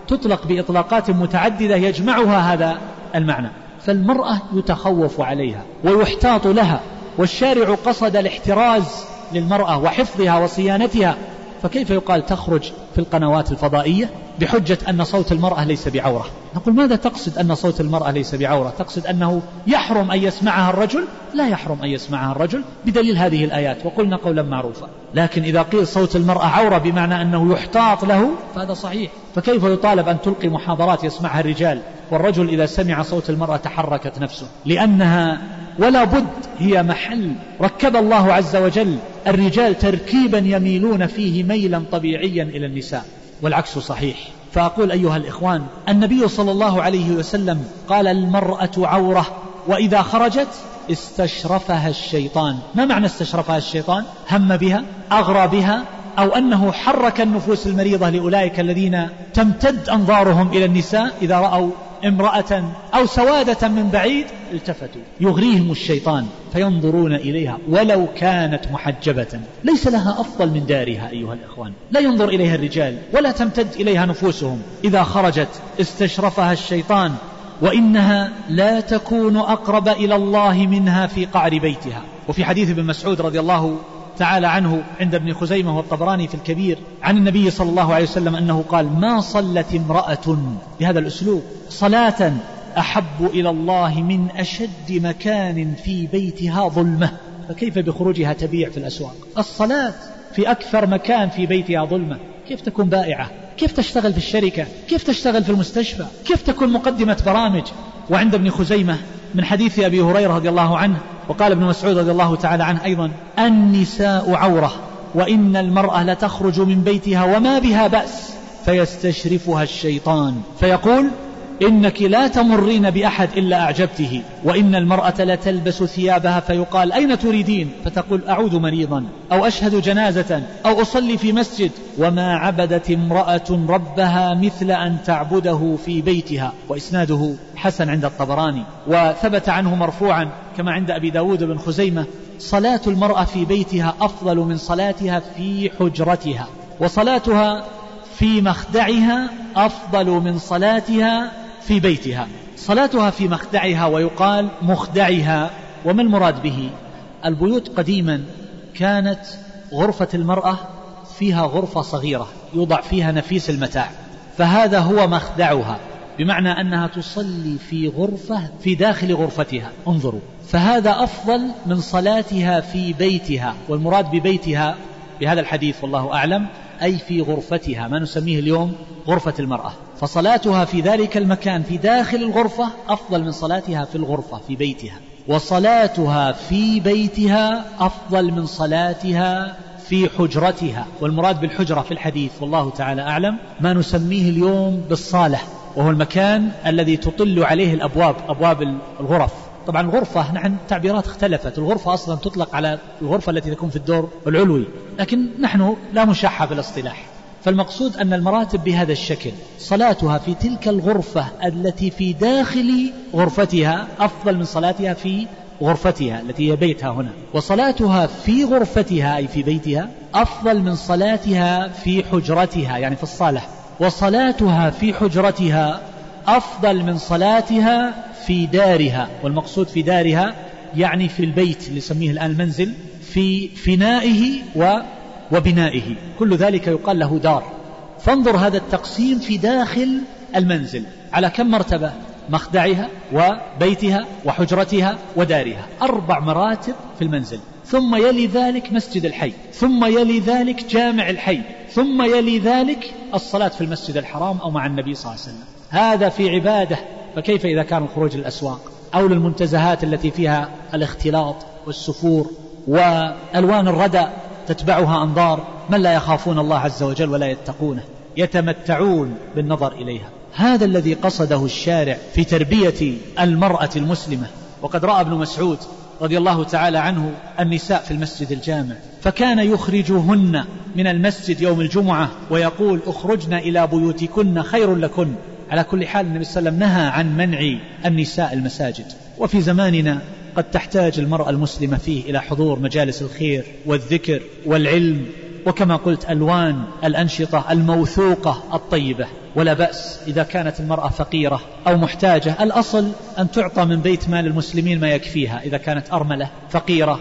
تطلق بإطلاقات متعددة يجمعها هذا المعنى. فالمرأة يتخوف عليها ويحتاط لها والشارع قصد الاحتراز للمرأة وحفظها وصيانتها فكيف يقال تخرج في القنوات الفضائية بحجة أن صوت المرأة ليس بعورة؟ نقول ماذا تقصد أن صوت المرأة ليس بعورة؟ تقصد أنه يحرم أن يسمعها الرجل؟ لا يحرم أن يسمعها الرجل بدليل هذه الآيات وقلنا قولا معروفا. لكن إذا قيل صوت المرأة عورة بمعنى أنه يحتاط له فهذا صحيح. فكيف يطالب أن تلقي محاضرات يسمعها الرجال والرجل إذا سمع صوت المرأة تحركت نفسه؟ لأنها ولا بد هي محل. ركب الله عز وجل الرجال تركيبا يميلون فيه ميلا طبيعيا إلى النساء والعكس صحيح. فأقول أيها الإخوان النبي صلى الله عليه وسلم قال المرأة عورة وإذا خرجت استشرفها الشيطان. ما معنى استشرفها الشيطان؟ هم بها أغرى بها أو أنه حرك النفوس المريضة لأولئك الذين تمتد أنظارهم إلى النساء إذا رأوا امرأة أو سوادة من بعيد التفتوا. يغريهم الشيطان فينظرون إليها ولو كانت محجبة. ليس لها أفضل من دارها أيها الإخوان. لا ينظر إليها الرجال ولا تمتد إليها نفوسهم. إذا خرجت استشرفها الشيطان وإنها لا تكون أقرب إلى الله منها في قعر بيتها. وفي حديث ابن مسعود رضي الله تعالى عنه عند ابن خزيمة والطبراني في الكبير عن النبي صلى الله عليه وسلم أنه قال ما صلت امرأة بهذا الأسلوب؟ صلاة أحب إلى الله من أشد مكان في بيتها ظلمة فكيف بخروجها تبيع في الأسواق؟ الصلاة في أكثر مكان في بيتها ظلمة كيف تكون بائعة؟ كيف تشتغل في الشركة؟ كيف تشتغل في المستشفى؟ كيف تكون مقدمة برامج؟ وعند ابن خزيمة من حديث أبي هريرة رضي الله عنه وقال ابن مسعود رضي الله تعالى عنه أيضا النساء عورة وإن المرأة لتخرج من بيتها وما بها بأس فيستشرفها الشيطان. فيقول إنك لا تمرين بأحد إلا أعجبته وإن المرأة لتلبس ثيابها فيقال أين تريدين؟ فتقول أعود مريضا أو أشهد جنازة أو أصلي في مسجد. وما عبدت امرأة ربها مثل أن تعبده في بيتها. وإسناده حسن عند الطبراني وثبت عنه مرفوعا كما عند أبي داود بن خزيمة صلاة المرأة في بيتها أفضل من صلاتها في حجرتها وصلاتها في مخدعها أفضل من صلاتها في بيتها صلاتها في مخدعها ويقال مخدعها وما المراد به؟ البيوت قديما كانت غرفة المرأة فيها غرفة صغيرة يوضع فيها نفيس المتاع فهذا هو مخدعها بمعنى أنها تصلي في غرفة في داخل غرفتها انظروا فهذا أفضل من صلاتها في بيتها والمراد ببيتها بهذا الحديث والله أعلم أي في غرفتها ما نسميه اليوم غرفة المرأة. فصلاتها في ذلك المكان في داخل الغرفة أفضل من صلاتها في الغرفة في بيتها. وصلاتها في بيتها أفضل من صلاتها في حجرتها. والمراد بالحجرة في الحديث والله تعالى أعلم ما نسميه اليوم بالصالة وهو المكان الذي تطل عليه الأبواب أبواب الغرف. طبعا الغرفة نحن تعبيرات اختلفت. الغرفة أصلا تطلق على الغرفة التي تكون في الدور العلوي لكن نحن لا مشحة في الاصطلاح. فالمقصود أن المراتب بهذا الشكل صلاتها في تلك الغرفة التي في داخل غرفتها أفضل من صلاتها في غرفتها التي هي بيتها هنا. وصلاتها في غرفتها أي في بيتها أفضل من صلاتها في حجرتها يعني في الصالة. وصلاتها في حجرتها أفضل من صلاتها في دارها والمقصود في دارها يعني في البيت اللي يسميه الآن المنزل في فنائه وبنائه. كل ذلك يقال له دار. فانظر هذا التقسيم في داخل المنزل. على كم مرتبة؟ مخدعها وبيتها وحجرتها ودارها. أربع مراتب في المنزل. ثم يلي ذلك مسجد الحي. ثم يلي ذلك جامع الحي. ثم يلي ذلك الصلاة في المسجد الحرام أو مع النبي صلى الله عليه وسلم. هذا في عبادة فكيف إذا كان الخروج للأسواق؟ أو للمنتزهات التي فيها الاختلاط والسفور وألوان الردى تتبعها أنظار من لا يخافون الله عز وجل ولا يتقونه يتمتعون بالنظر إليها. هذا الذي قصده الشارع في تربية المرأة المسلمة. وقد رأى ابن مسعود رضي الله تعالى عنه النساء في المسجد الجامع فكان يخرجهن من المسجد يوم الجمعة ويقول اخرجن إلى بيوتكن خير لكن. على كل حال النبي صلى الله عليه وسلم نهى عن منع النساء المساجد. وفي زماننا قد تحتاج المرأة المسلمة فيه إلى حضور مجالس الخير والذكر والعلم وكما قلت ألوان الأنشطة الموثوقة الطيبة. ولا بأس إذا كانت المرأة فقيرة أو محتاجة الأصل أن تعطى من بيت مال المسلمين ما يكفيها. إذا كانت أرملة فقيرة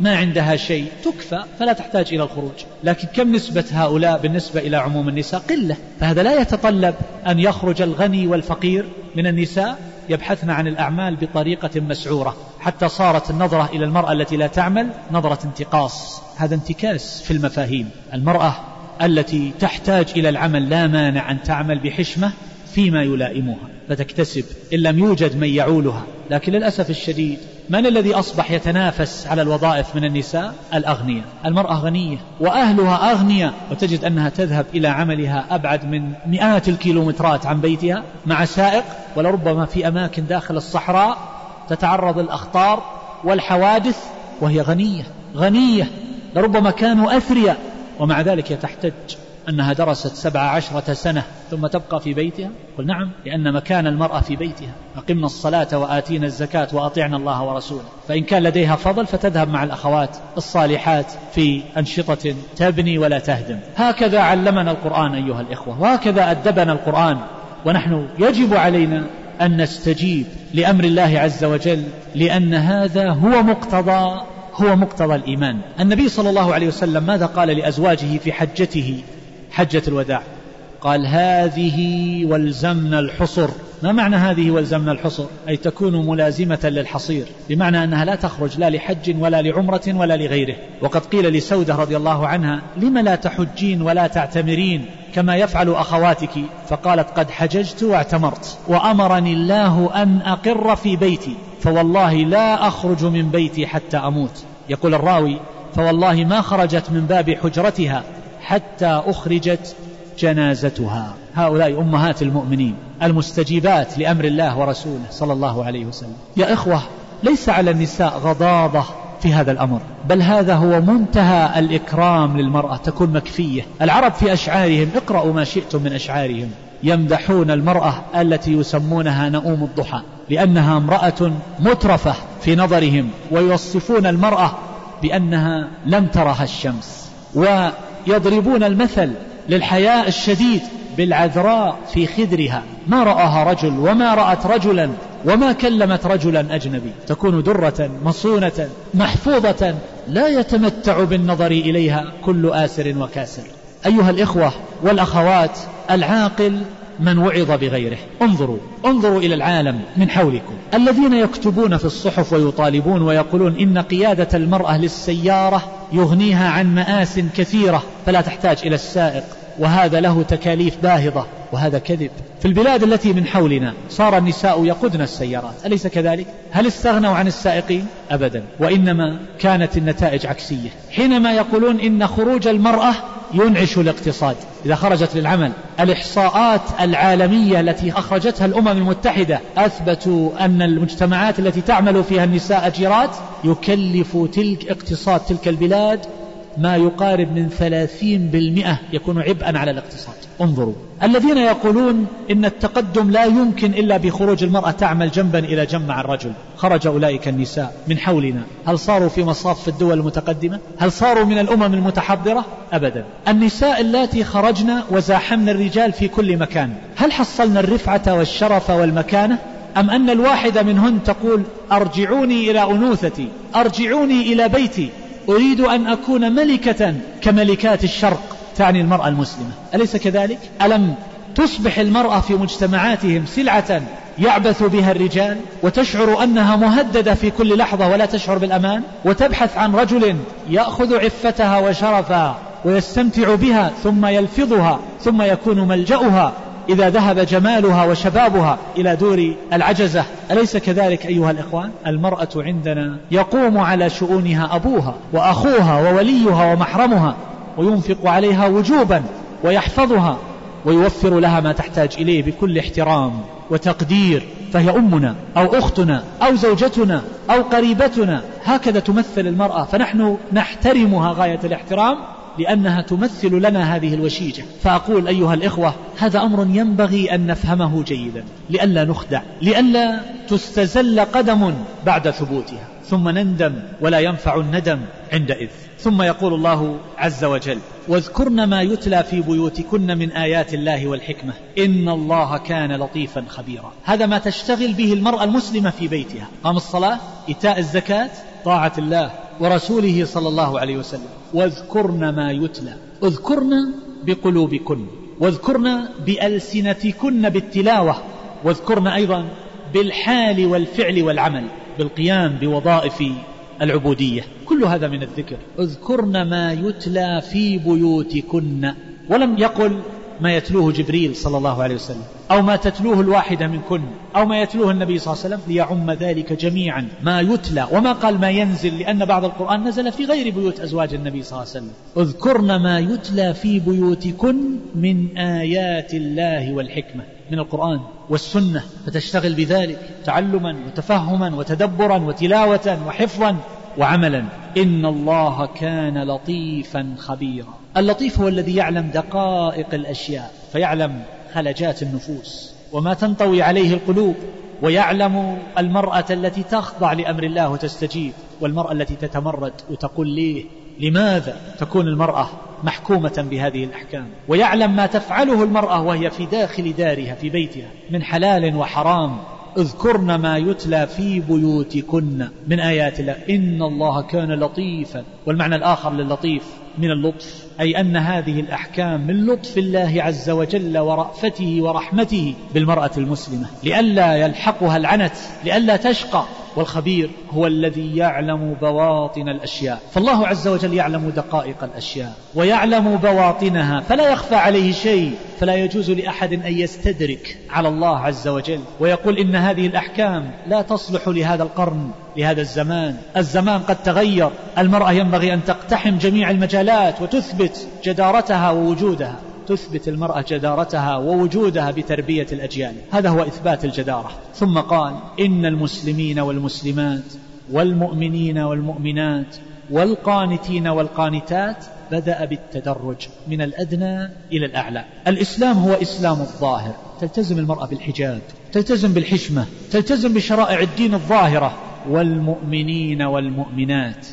ما عندها شيء تكفى فلا تحتاج إلى الخروج. لكن كم نسبة هؤلاء بالنسبة إلى عموم النساء؟ قلة. فهذا لا يتطلب أن يخرج الغني والفقير من النساء يبحثن عن الأعمال بطريقة مسعورة. حتى صارت النظرة إلى المرأة التي لا تعمل نظرة انتقاص. هذا انتكاس في المفاهيم. المرأة التي تحتاج إلى العمل لا مانع أن تعمل بحشمة فيما يلائمها فتكتسب إن لم يوجد من يعولها. لكن للأسف الشديد من الذي أصبح يتنافس على الوظائف من النساء؟ الأغنياء. المرأة غنية وأهلها أغنياء. وتجد أنها تذهب إلى عملها أبعد من مئات الكيلومترات عن بيتها مع سائق ولربما في أماكن داخل الصحراء تتعرض الأخطار والحوادث وهي غنية غنية. لربما كانوا أثرياء ومع ذلك تحتج أنها درست سبع عشرة سنة ثم تبقى في بيتها؟ قل نعم لأن مكان المرأة في بيتها. أقمنا الصلاة وآتينا الزكاة وأطعنا الله ورسوله. فإن كان لديها فضل فتذهب مع الأخوات الصالحات في أنشطة تبني ولا تهدم. هكذا علمنا القرآن أيها الإخوة وهكذا أدبنا القرآن ونحن يجب علينا أن نستجيب لأمر الله عز وجل لأن هذا هو مقتضى هو مقتضى الإيمان. النبي صلى الله عليه وسلم ماذا قال لأزواجه في حجته؟ حجة الوداع. قال هذه والزمنا الحصر. ما معنى هذه والزمنا الحصر؟ أي تكون ملازمة للحصير. بمعنى أنها لا تخرج لا لحج ولا لعمرة ولا لغيره. وقد قيل لسودة رضي الله عنها لم لا تحجين ولا تعتمرين كما يفعل أخواتك؟ فقالت قد حججت واعتمرت. وأمرني الله أن أقر في بيتي. فوالله لا أخرج من بيتي حتى أموت. يقول الراوي فوالله ما خرجت من باب حجرتها حتى أخرجت جنازتها. هؤلاء أمهات المؤمنين المستجيبات لأمر الله ورسوله صلى الله عليه وسلم. يا إخوة ليس على النساء غضاضة في هذا الأمر بل هذا هو منتهى الإكرام للمرأة تكون مكفية. العرب في أشعارهم اقرأوا ما شئتم من أشعارهم. يمدحون المرأة التي يسمونها نؤوم الضحى لأنها امرأة مترفة في نظرهم ويوصفون المرأة بأنها لم ترها الشمس. ويضربون المثل للحياء الشديد بالعذراء في خدرها. ما رآها رجل وما رأت رجلا وما كلمت رجلا أجنبي. تكون درة مصونة محفوظة لا يتمتع بالنظر إليها كل آسر وكاسر. أيها الإخوة والأخوات العاقل من وعظ بغيره. انظروا انظروا إلى العالم من حولكم. الذين يكتبون في الصحف ويطالبون ويقولون إن قيادة المرأة للسيارة يغنيها عن مآس كثيرة فلا تحتاج إلى السائق. وهذا له تكاليف باهظة وهذا كذب في البلاد التي من حولنا صار النساء يقودن السيارات أليس كذلك؟ هل استغنوا عن السائقين؟ أبدا وإنما كانت النتائج عكسية حينما يقولون إن خروج المرأة ينعش الاقتصاد إذا خرجت للعمل الإحصاءات العالمية التي أخرجتها الأمم المتحدة أثبتوا أن المجتمعات التي تعمل فيها النساء أجيرات يكلف تلك اقتصاد تلك البلاد ما يقارب من ثلاثين بالمئة يكون عبئا على الاقتصاد. انظروا. الذين يقولون إن التقدم لا يمكن إلا بخروج المرأة تعمل جنبا إلى جنب مع الرجل. خرج أولئك النساء من حولنا. هل صاروا في مصاف الدول المتقدمة؟ هل صاروا من الأمم المتحضرة؟ أبدا. النساء اللاتي خرجن وزاحمن الرجال في كل مكان. هل حصلنا الرفعة والشرف والمكانة؟ أم أن الواحدة منهن تقول أرجعوني إلى أنوثتي أرجعوني إلى بيتي أريد أن أكون ملكة كملكات الشرق تعني المرأة المسلمة أليس كذلك؟ ألم تصبح المرأة في مجتمعاتهم سلعة يعبث بها الرجال وتشعر أنها مهددة في كل لحظة ولا تشعر بالأمان وتبحث عن رجل يأخذ عفتها وشرفها ويستمتع بها ثم يلفظها ثم يكون ملجأها إذا ذهب جمالها وشبابها إلى دور العجزة. أليس كذلك أيها الإخوان؟ المرأة عندنا يقوم على شؤونها أبوها وأخوها ووليها ومحرمها وينفق عليها وجوبا ويحفظها ويوفر لها ما تحتاج إليه بكل احترام وتقدير فهي أمنا أو أختنا أو زوجتنا أو قريبتنا. هكذا تمثل المرأة. فنحن نحترمها غاية الاحترام لأنها تمثل لنا هذه الوشيجة. فأقول أيها الإخوة هذا أمر ينبغي أن نفهمه جيدا. لئلا نخدع لئلا تستزل قدم بعد ثبوتها. ثم نندم ولا ينفع الندم عندئذ. ثم يقول الله عز وجل واذكرن ما يتلى في بيوتكن من آيات الله والحكمة. إن الله كان لطيفا خبيرا. هذا ما تشتغل به المرأة المسلمة في بيتها. قام الصلاة إيتاء الزكاة طاعة الله ورسوله صلى الله عليه وسلم. واذكرن ما يتلى. اذكرن بقلوبكن. واذكرن بألسنتكن بالتلاوة. واذكرن أيضا بالحال والفعل والعمل. بالقيام بوظائف العبودية. كل هذا من الذكر. اذكرن ما يتلى في بيوتكن. ولم يقل ما يتلوه جبريل صلى الله عليه وسلم أو ما تتلوه الواحدة منكن أو ما يتلوه النبي صلى الله عليه وسلم ليعم ذلك جميعا. ما يتلى وما قال ما ينزل لأن بعض القرآن نزل في غير بيوت أزواج النبي صلى الله عليه وسلم. اذكرن ما يتلى في بيوتكن من آيات الله والحكمة من القرآن والسنة فتشتغل بذلك تعلما وتفهما وتدبرا وتلاوة وحفظا وعملا. إن الله كان لطيفا خبيرا. اللطيف هو الذي يعلم دقائق الأشياء فيعلم خلجات النفوس وما تنطوي عليه القلوب ويعلم المرأة التي تخضع لأمر الله وتستجيب والمرأة التي تتمرد وتقول ليه لماذا تكون المرأة محكومة بهذه الأحكام؟ ويعلم ما تفعله المرأة وهي في داخل دارها في بيتها من حلال وحرام. اذكرن ما يتلى في بيوتكن من آيات الله إن الله كان لطيفا. والمعنى الآخر للطيف من اللطف. أي أن هذه الأحكام من لطف الله عز وجل ورأفته ورحمته بالمرأة المسلمة لئلا يلحقها العنت لئلا تشقى والخبير هو الذي يعلم بواطن الأشياء. فالله عز وجل يعلم دقائق الأشياء ويعلم بواطنها فلا يخفى عليه شيء فلا يجوز لأحد أن يستدرك على الله عز وجل. ويقول إن هذه الأحكام لا تصلح لهذا القرن لهذا الزمان. الزمان قد تغير المرأة ينبغي أن تقتحم جميع المجالات وتثبت جدارتها ووجودها تثبت المرأة جدارتها ووجودها بتربية الأجيال. هذا هو إثبات الجدارة. ثم قال إن المسلمين والمسلمات والمؤمنين والمؤمنات والقانتين والقانتات بدأ بالتدرج من الأدنى إلى الأعلى. الإسلام هو إسلام الظاهر. تلتزم المرأة بالحجاب تلتزم بالحشمة تلتزم بشرائع الدين الظاهرة. والمؤمنين والمؤمنات.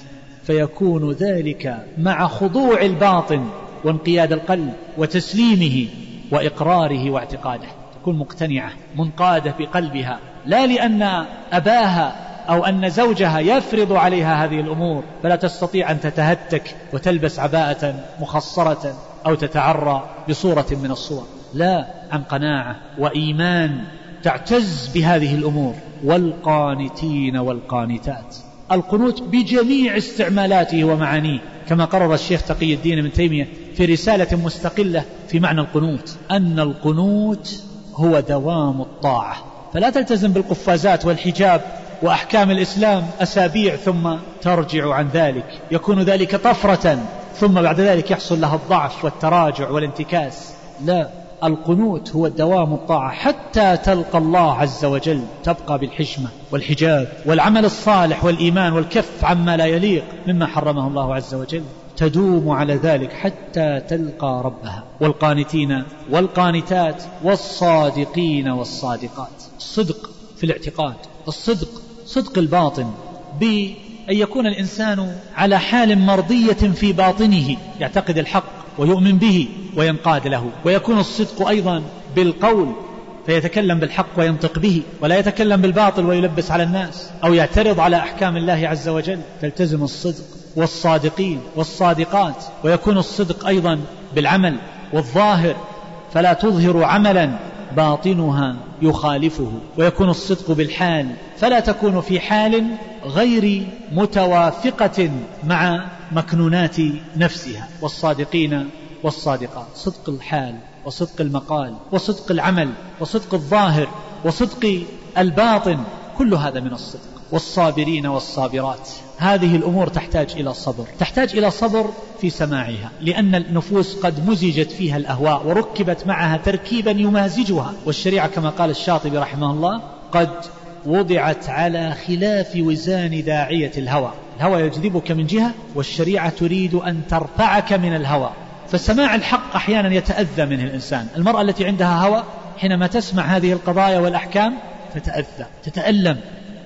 فيكون ذلك مع خضوع الباطن وانقياد القلب وتسليمه وإقراره واعتقاده. تكون مقتنعة منقادة بقلبها لا لأن أباها أو أن زوجها يفرض عليها هذه الأمور فلا تستطيع أن تتهتك وتلبس عباءة مخصرة أو تتعرى بصورة من الصور. لا عن قناعة وإيمان تعتز بهذه الأمور. والقانتين والقانتات. القنوت بجميع استعمالاته ومعانيه كما قرر الشيخ تقي الدين ابن تيمية في رسالة مستقلة في معنى القنوت أن القنوت هو دوام الطاعة. فلا تلتزم بالقفازات والحجاب وأحكام الإسلام أسابيع ثم ترجع عن ذلك. يكون ذلك طفرة ثم بعد ذلك يحصل لها الضعف والتراجع والانتكاس. لا. القنوت هو دوام الطاعة حتى تلقى الله عز وجل تبقى بالحشمة والحجاب والعمل الصالح والإيمان والكف عما لا يليق مما حرمه الله عز وجل. تدوم على ذلك حتى تلقى ربها. والقانتين والقانتات والصادقين والصادقات. الصدق في الاعتقاد الصدق صدق الباطن بأن يكون الإنسان على حال مرضية في باطنه. يعتقد الحق ويؤمن به وينقاد له. ويكون الصدق أيضا بالقول فيتكلم بالحق وينطق به ولا يتكلم بالباطل ويلبس على الناس أو يعترض على أحكام الله عز وجل. تلتزم الصدق والصادقين والصادقات. ويكون الصدق أيضا بالعمل والظاهر. فلا تظهر عملا باطنها يخالفه ويكون الصدق بالحال. فلا تكون في حال غير متوافقة مع مكنونات نفسها. والصادقين والصادقات. صدق الحال وصدق المقال وصدق العمل وصدق الظاهر وصدق الباطن كل هذا من الصدق. والصابرين والصابرات. هذه الأمور تحتاج إلى صبر تحتاج إلى صبر في سماعها لأن النفوس قد مزجت فيها الأهواء وركبت معها تركيبا يمازجها. والشريعة كما قال الشاطبي رحمه الله قد وضعت على خلاف وزان داعية الهوى. الهوى يجذبك من جهة والشريعة تريد أن ترفعك من الهوى. فسماع الحق أحيانا يتأذى منه الإنسان. المرأة التي عندها هوى حينما تسمع هذه القضايا والأحكام تتأذى تتألم.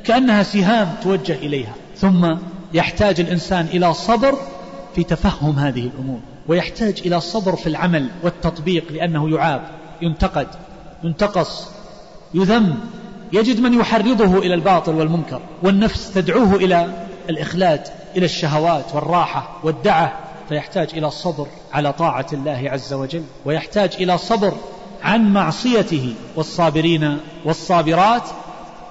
كأنها سهام توجه إليها. ثم يحتاج الإنسان إلى صبر في تفهم هذه الأمور ويحتاج إلى صبر في العمل والتطبيق لأنه يعاب ينتقد ينتقص يذم يجد من يحرضه إلى الباطل والمنكر والنفس تدعوه إلى الإخلاد إلى الشهوات والراحة والدعة فيحتاج إلى الصبر على طاعة الله عز وجل ويحتاج إلى صبر عن معصيته والصابرين والصابرات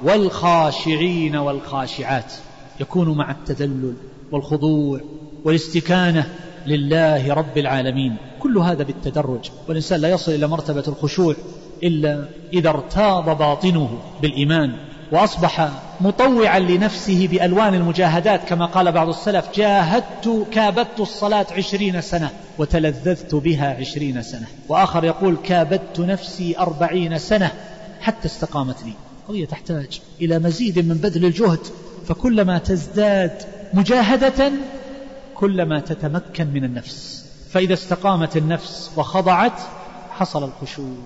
والخاشعين والخاشعات. يكون مع التذلل والخضوع والاستكانة لله رب العالمين. كل هذا بالتدرج والإنسان لا يصل إلى مرتبة الخشوع إلا إذا ارتاض باطنه بالإيمان وأصبح مطوعا لنفسه بألوان المجاهدات. كما قال بعض السلف جاهدت كابدت الصلاة عشرين سنة وتلذذت بها عشرين سنة. وآخر يقول كابدت نفسي أربعين سنة حتى استقامت لي قضية تحتاج إلى مزيد من بذل الجهد فكلما تزداد مجاهدة كلما تتمكن من النفس. فإذا استقامت النفس وخضعت حصل الخشوع.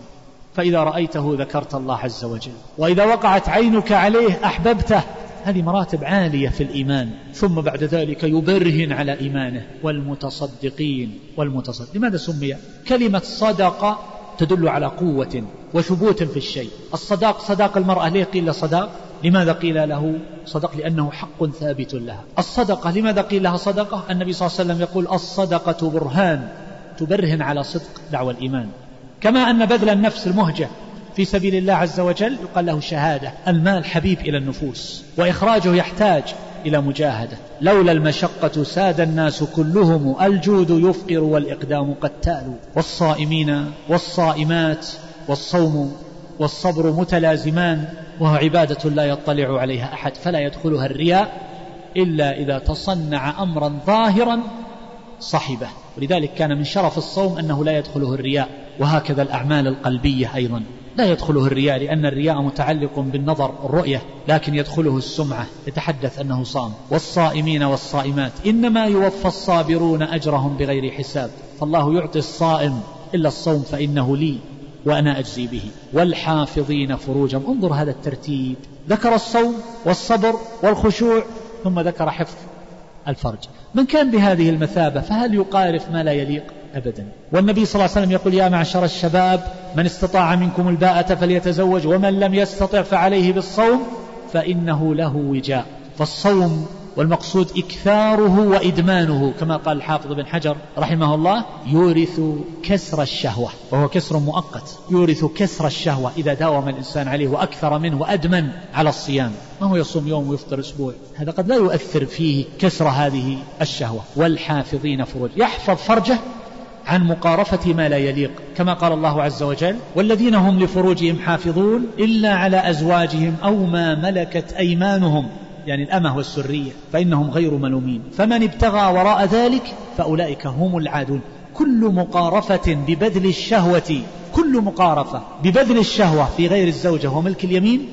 فإذا رأيته ذكرت الله عز وجل. وإذا وقعت عينك عليه أحببته. هذه مراتب عالية في الإيمان. ثم بعد ذلك يبرهن على إيمانه. والمتصدقين والمتصدق لماذا سمي؟ كلمة صدقة تدل على قوة وثبوت في الشيء. الصداق صداق المرأة. ليه قيل صداق؟ لماذا قيل له صدق؟ لأنه حق ثابت لها. الصدقة لماذا قيل لها صدقة؟ النبي صلى الله عليه وسلم يقول الصدقة برهان تبرهن على صدق دعوة الإيمان. كما أن بذل النفس المهجة في سبيل الله عز وجل يقال له شهادة المال حبيب إلى النفوس وإخراجه يحتاج إلى مجاهدة. لولا المشقة ساد الناس كلهم الجود يفقر والإقدام قتال والصائمين والصائمات والصوم والصبر متلازمان. وهو عبادة لا يطلع عليها أحد فلا يدخلها الرياء إلا إذا تصنع أمرا ظاهرا صحبه. ولذلك كان من شرف الصوم أنه لا يدخله الرياء وهكذا الأعمال القلبية أيضا. لا يدخله الرياء لأن الرياء متعلق بالنظر الرؤية لكن يدخله السمعة. يتحدث أنه صام. والصائمين والصائمات إنما يوفى الصابرون أجرهم بغير حساب. فالله يعطي الصائم إلا الصوم فإنه لي. وأنا أجزي به. والحافظين فروجهم. انظر هذا الترتيب. ذكر الصوم والصبر والخشوع ثم ذكر حفظ الفرج. من كان بهذه المثابة؟ فهل يقارف ما لا يليق؟ أبدا. والنبي صلى الله عليه وسلم يقول يا معشر الشباب من استطاع منكم الباءة فليتزوج ومن لم يستطع فعليه بالصوم فإنه له وجاء. فالصوم والمقصود إكثاره وإدمانه كما قال الحافظ بن حجر رحمه الله يورث كسر الشهوة وهو كسر مؤقت. يورث كسر الشهوة إذا داوم الإنسان عليه وأكثر منه وأدمن على الصيام. ما هو يصوم يوم ويفطر أسبوع؟ هذا قد لا يؤثر فيه كسر هذه الشهوة. والحافظين فروج. يحفظ فرجه عن مقارفة ما لا يليق كما قال الله عز وجل والذين هم لفروجهم حافظون إلا على أزواجهم أو ما ملكت أيمانهم يعني الأمة والسرية فإنهم غير ملومين. فمن ابتغى وراء ذلك فأولئك هم العادون. كل مقارفة ببذل الشهوة كل مقارفة ببذل الشهوة في غير الزوجة وملك اليمين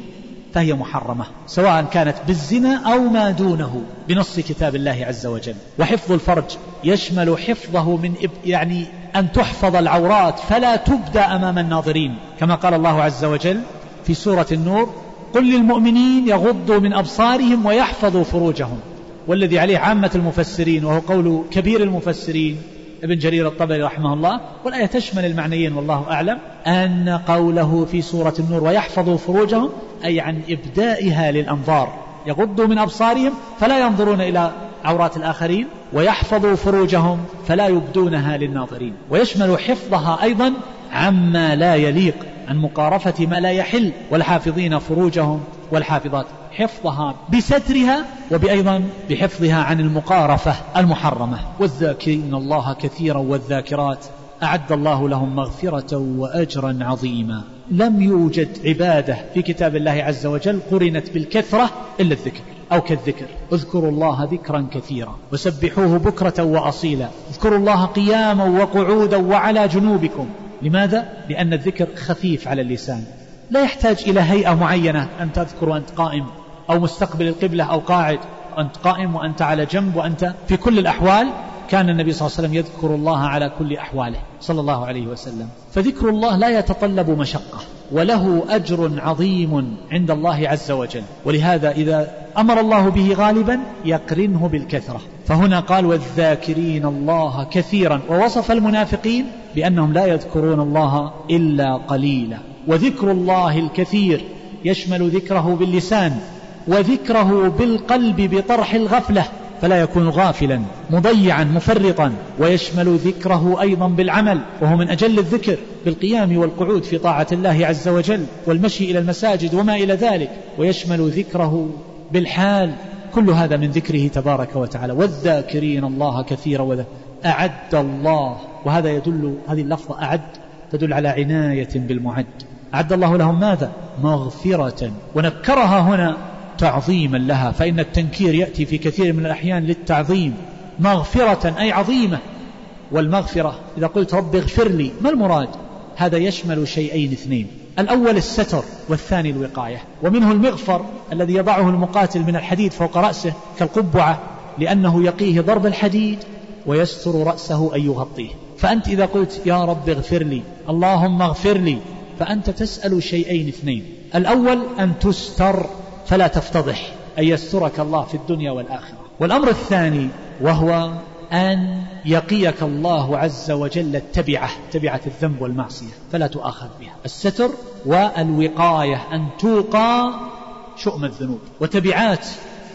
فهي محرمة سواء كانت بالزنا أو ما دونه بنص كتاب الله عز وجل. وحفظ الفرج يشمل حفظه من يعني أن تحفظ العورات فلا تبدى أمام الناظرين. كما قال الله عز وجل في سورة النور قل للمؤمنين يغضوا من أبصارهم ويحفظوا فروجهم. والذي عليه عامة المفسرين وهو قول كبير المفسرين ابن جرير الطبري رحمه الله والآية تشمل المعنيين والله أعلم أن قوله في سورة النور ويحفظوا فروجهم أي عن إبدائها للأنظار. يغضوا من أبصارهم فلا ينظرون إلى عورات الآخرين ويحفظوا فروجهم فلا يبدونها للناظرين. ويشمل حفظها أيضا عما لا يليق عن مقارفة ما لا يحل والحافظين فروجهم والحافظات حفظها بسترها وبأيضا بحفظها عن المقارفة المحرمة. والذاكرين الله كثيرا والذاكرات أعد الله لهم مغفرة وأجرا عظيما. لم يوجد عبادة في كتاب الله عز وجل قرنت بالكثرة إلا الذكر أو كالذكر. اذكروا الله ذكرا كثيرا وسبحوه بكرة وأصيلا. اذكروا الله قياما وقعودا وعلى جنوبكم. لماذا؟ لأن الذكر خفيف على اللسان لا يحتاج إلى هيئة معينة أن تذكر وأنت قائم أو مستقبل القبلة أو قاعد أنت قائم وأنت على جنب وأنت في كل الأحوال كان النبي صلى الله عليه وسلم يذكر الله على كل أحواله صلى الله عليه وسلم. فذكر الله لا يتطلب مشقة وله أجر عظيم عند الله عز وجل. ولهذا إذا أمر الله به غالبا يقرنه بالكثرة. فهنا قال والذاكرين الله كثيرا. ووصف المنافقين بأنهم لا يذكرون الله إلا قليلا. وذكر الله الكثير يشمل ذكره باللسان وذكره بالقلب بطرح الغفلة. فلا يكون غافلا مضيعا مفرطا. ويشمل ذكره أيضا بالعمل وهو من أجل الذكر بالقيام والقعود في طاعة الله عز وجل والمشي إلى المساجد وما إلى ذلك. ويشمل ذكره بالحال كل هذا من ذكره تبارك وتعالى. والذاكرين الله كثيرا وذا أعد الله. وهذا يدل هذه اللفظة أعد تدل على عناية بالمعد. أعد الله لهم ماذا؟ مغفرة. ونكرها هنا تعظيما لها فإن التنكير يأتي في كثير من الأحيان للتعظيم مغفرة أي عظيمة. والمغفرة إذا قلت رب اغفر لي ما المراد؟ هذا يشمل شيئين اثنين الأول الستر والثاني الوقاية ومنه المغفر الذي يضعه المقاتل من الحديد فوق رأسه كالقبعة لأنه يقيه ضرب الحديد ويستر رأسه أن يغطيه. فأنت إذا قلت يا رب اغفر لي اللهم اغفر لي فأنت تسأل شيئين اثنين. الأول أن تستر. فلا تفتضح. أن يسترك الله في الدنيا والآخرة. والأمر الثاني وهو أن يقيك الله عز وجل التبعة تبعة الذنب والمعصية فلا تؤاخذ بها. الستر والوقاية أن توقى شؤم الذنوب. وتبعات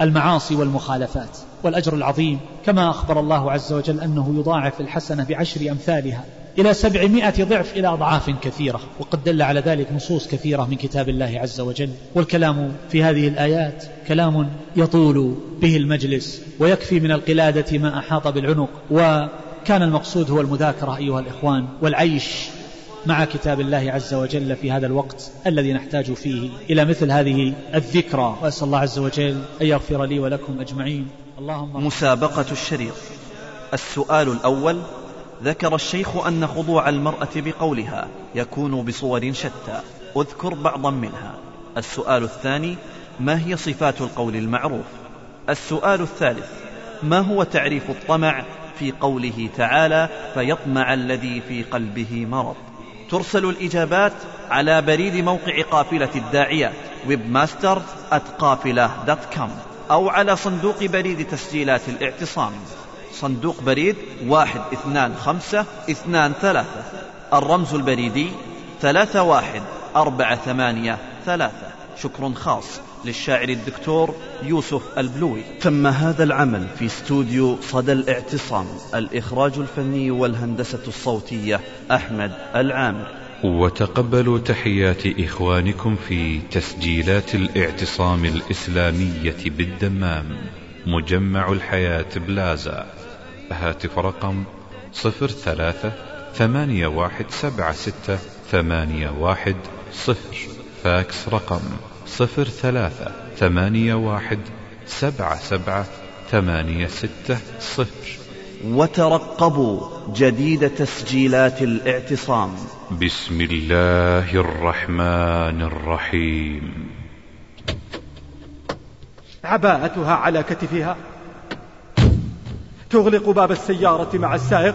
المعاصي والمخالفات. والأجر العظيم كما أخبر الله عز وجل أنه يضاعف الحسنة بعشر أمثالها. إلى سبعمائة ضعف إلى أضعاف كثيرة وقد دل على ذلك نصوص كثيرة من كتاب الله عز وجل والكلام في هذه الآيات كلام يطول به المجلس ويكفي من القلادة ما أحاط بالعنق وكان المقصود هو المذاكرة أيها الإخوان والعيش مع كتاب الله عز وجل في هذا الوقت الذي نحتاج فيه إلى مثل هذه الذكرى. وأسأل الله عز وجل أن يغفر لي ولكم أجمعين. اللهم مسابقة الشريط. السؤال الأول ذكر الشيخ أن خضوع المرأة بقولها يكون بصور شتى. اذكر بعضا منها. السؤال الثاني ما هي صفات القول المعروف؟ السؤال الثالث ما هو تعريف الطمع في قوله تعالى فيطمع الذي في قلبه مرض؟ ترسل الإجابات على بريد موقع قافلة webmaster قافلة dot com أو على صندوق بريد تسجيلات الاعتصام. صندوق بريد واحد اثنان خمسة اثنان ثلاثة. الرمز البريدي ثلاثة واحد أربعة ثمانية ثلاثة. شكر خاص للشاعر الدكتور يوسف البلوي. تم هذا العمل في استوديو صدى الاعتصام الإخراج الفني والهندسة الصوتية أحمد العامر. وتقبلوا تحيات إخوانكم في تسجيلات الاعتصام الإسلامية بالدمام مجمع الحياة بلازا. هاتف رقم صفر ثلاثة ثمانية واحد سبعة ستة ثمانية واحد صفر. فاكس رقم صفر ثلاثة ثمانية واحد سبعة سبعة ثمانية ستة صفر. وترقبوا جديد تسجيلات الاعتصام. بسم الله الرحمن الرحيم. عباءتها على كتفها. تغلق باب السيارة مع السائق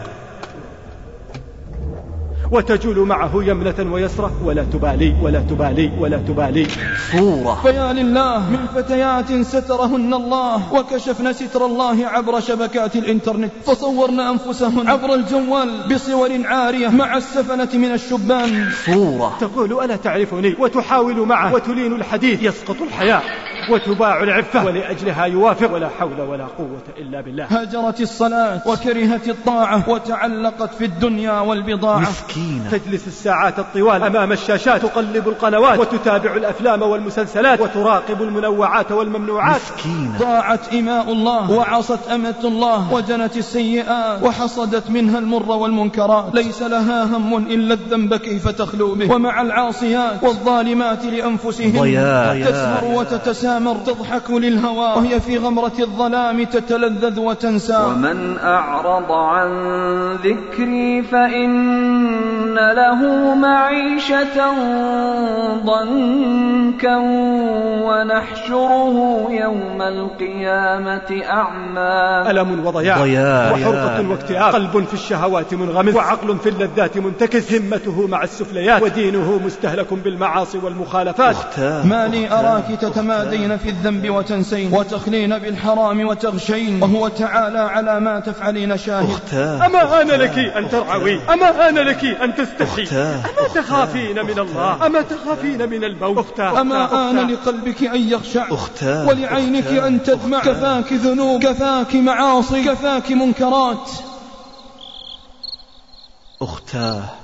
وتجول معه يمنة ويسرة ولا تبالي ولا تبالي ولا تبالي. صورة. فيا لله من فتيات سترهن الله وكشفن ستر الله عبر شبكات الإنترنت. فصورن أنفسهن عبر الجوال بصور عارية مع السفنة من الشبان. صورة. تقول ألا تعرفني؟ وتحاول معه وتلين الحديث يسقط الحياء. وتباع العفة. ولأجلها يوافق. ولا حول ولا قوة إلا بالله. هجرت الصلاة. وكرهت الطاعة. وتعلقت في الدنيا والبضاعة. مسكينة. تجلس الساعات الطوال أمام الشاشات. تقلب القنوات. وتتابع الأفلام والمسلسلات. وتراقب المنوعات والممنوعات. مسكينة. ضاعت إماء الله. وعصت أمة الله. وجنت السيئات. وحصدت منها المر والمنكرات. ليس لها هم إلا الذنب كيف تخلو به. ومع العاصيات. والظالمات لأنفسهن ضياع. تسمر وتتسامر تضحك للهوى وهي في غمرة الظلام تتلذذ وتنسى. ومن أعرض عن ذكري فإن له معيشة ضنكا ونحشره يوم القيامة أعمى. ألم وضياع ضياع. وحرقة واكتئاب. قلب في الشهوات منغمس. وعقل في اللذات منتكس. همته مع السفليات. ودينه مستهلك بالمعاصي والمخالفات. أختاه ما لي أراك تتمادين في الذنب وتنسين. وتخلين بالحرام وتغشين. وهو تعالى على ما تفعلين شاهد. أختاه أما آن لك أن ترعوي. أما آن لك أن تستحي. أما تخافين من الله. أما تخافين من الموت أختاه أما. آن لقلبك أن يخشع. أختاه ولعينك. أن تدمع. كفاك ذنوب. كفاك معاصي. كفاك منكرات. أختاه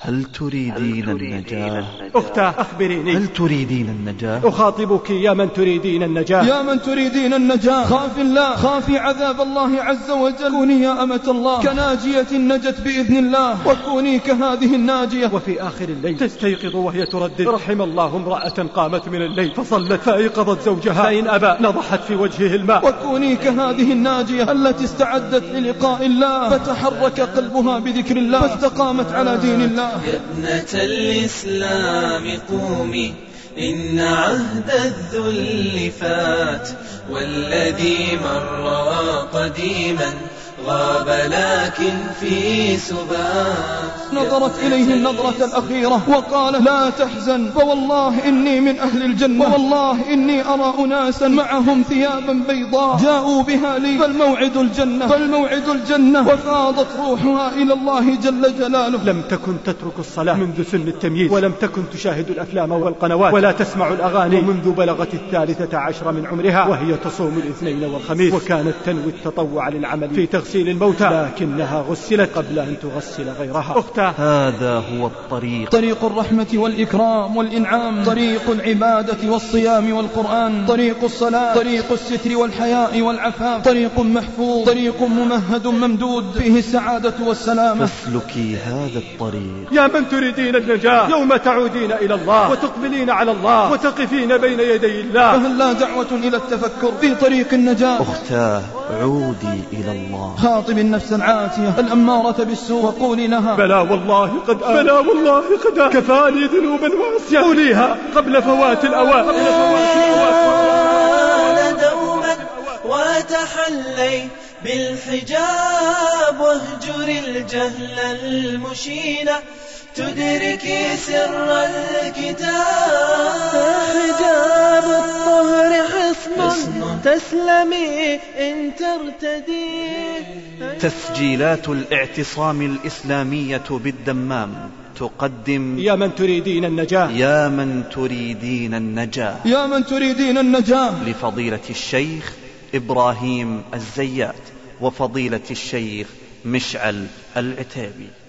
هل تريدين النجاة؟ أختاه أخبريني. هل تريدين النجاة؟ أخاطبك يا من تريدين النجاة. يا من تريدين النجاة. خاف الله. خافي عذاب الله عز وجل. كوني يا أمة الله. كناجية نجت بإذن الله. وكوني كهذه الناجية. وفي آخر الليل. تستيقظ وهي تردد. رحم الله امرأة قامت من الليل. فصلت. فأيقظت زوجها. فإن أبى نضحت في وجهه الماء. وكوني كهذه الناجية. التي استعدت للقاء الله. فتحرك قلبها بذكر الله. فاستقامت على دين الله. يا ابنة الإسلام قومي إن عهد الذل فات والذي مر قديما غاب لكن في سبات. نظرت إليه النظرة الأخيرة وقال لا تحزن فوالله إني من أهل الجنة والله إني أرى أناسا معهم ثيابا بيضاء جاءوا بها لي فالموعد الجنة فالموعد الجنة وفاضت روحها إلى الله جل جلاله. لم تكن تترك الصلاة منذ سن التمييز ولم تكن تشاهد الأفلام والقنوات ولا تسمع الأغاني ومنذ بلغت الثالثة عشر من عمرها وهي تصوم الاثنين والخميس وكانت تنوي التطوع للعمل في تغسيل الموتى لكنها غسلت قبل أن تغسل غيرها. أختاه هذا هو الطريق. طريق الرحمة والإكرام والإنعام. طريق العبادة والصيام والقرآن. طريق الصلاة. طريق الستر والحياء والعفاف. طريق محفوظ. طريق ممهد ممدود. فيه السعادة والسلامة. فاسلكي هذا الطريق. يا من تريدين النجاة. يوم تعودين إلى الله. وتقبلين على الله. وتقفين بين يدي الله. فهل لا دعوة إلى التفكر؟ في طريق النجاة. أختاه عودي إلى الله. خاطب النفس العاتية. الأمارة بالسوء. وقولي لها. بلى والله قد آن بلى والله قد آن كفاني ذنوبا وعصيا قوليها قبل فوات الأوان. قبل فوات الأوان. دوما وتحلي بالحجاب واهجر الجهل المشين تدركي سر الكتاب. حجاب الطهر حصن تسلمي إن ترتدي. تسجيلات الاعتصام الإسلامية بالدمام تقدم. يا من تريدين النجاة. يا من تريدين النجاة. يا من تريدين النجاة. لفضيلة الشيخ إبراهيم الزيات وفضيلة الشيخ مشعل العتيبي.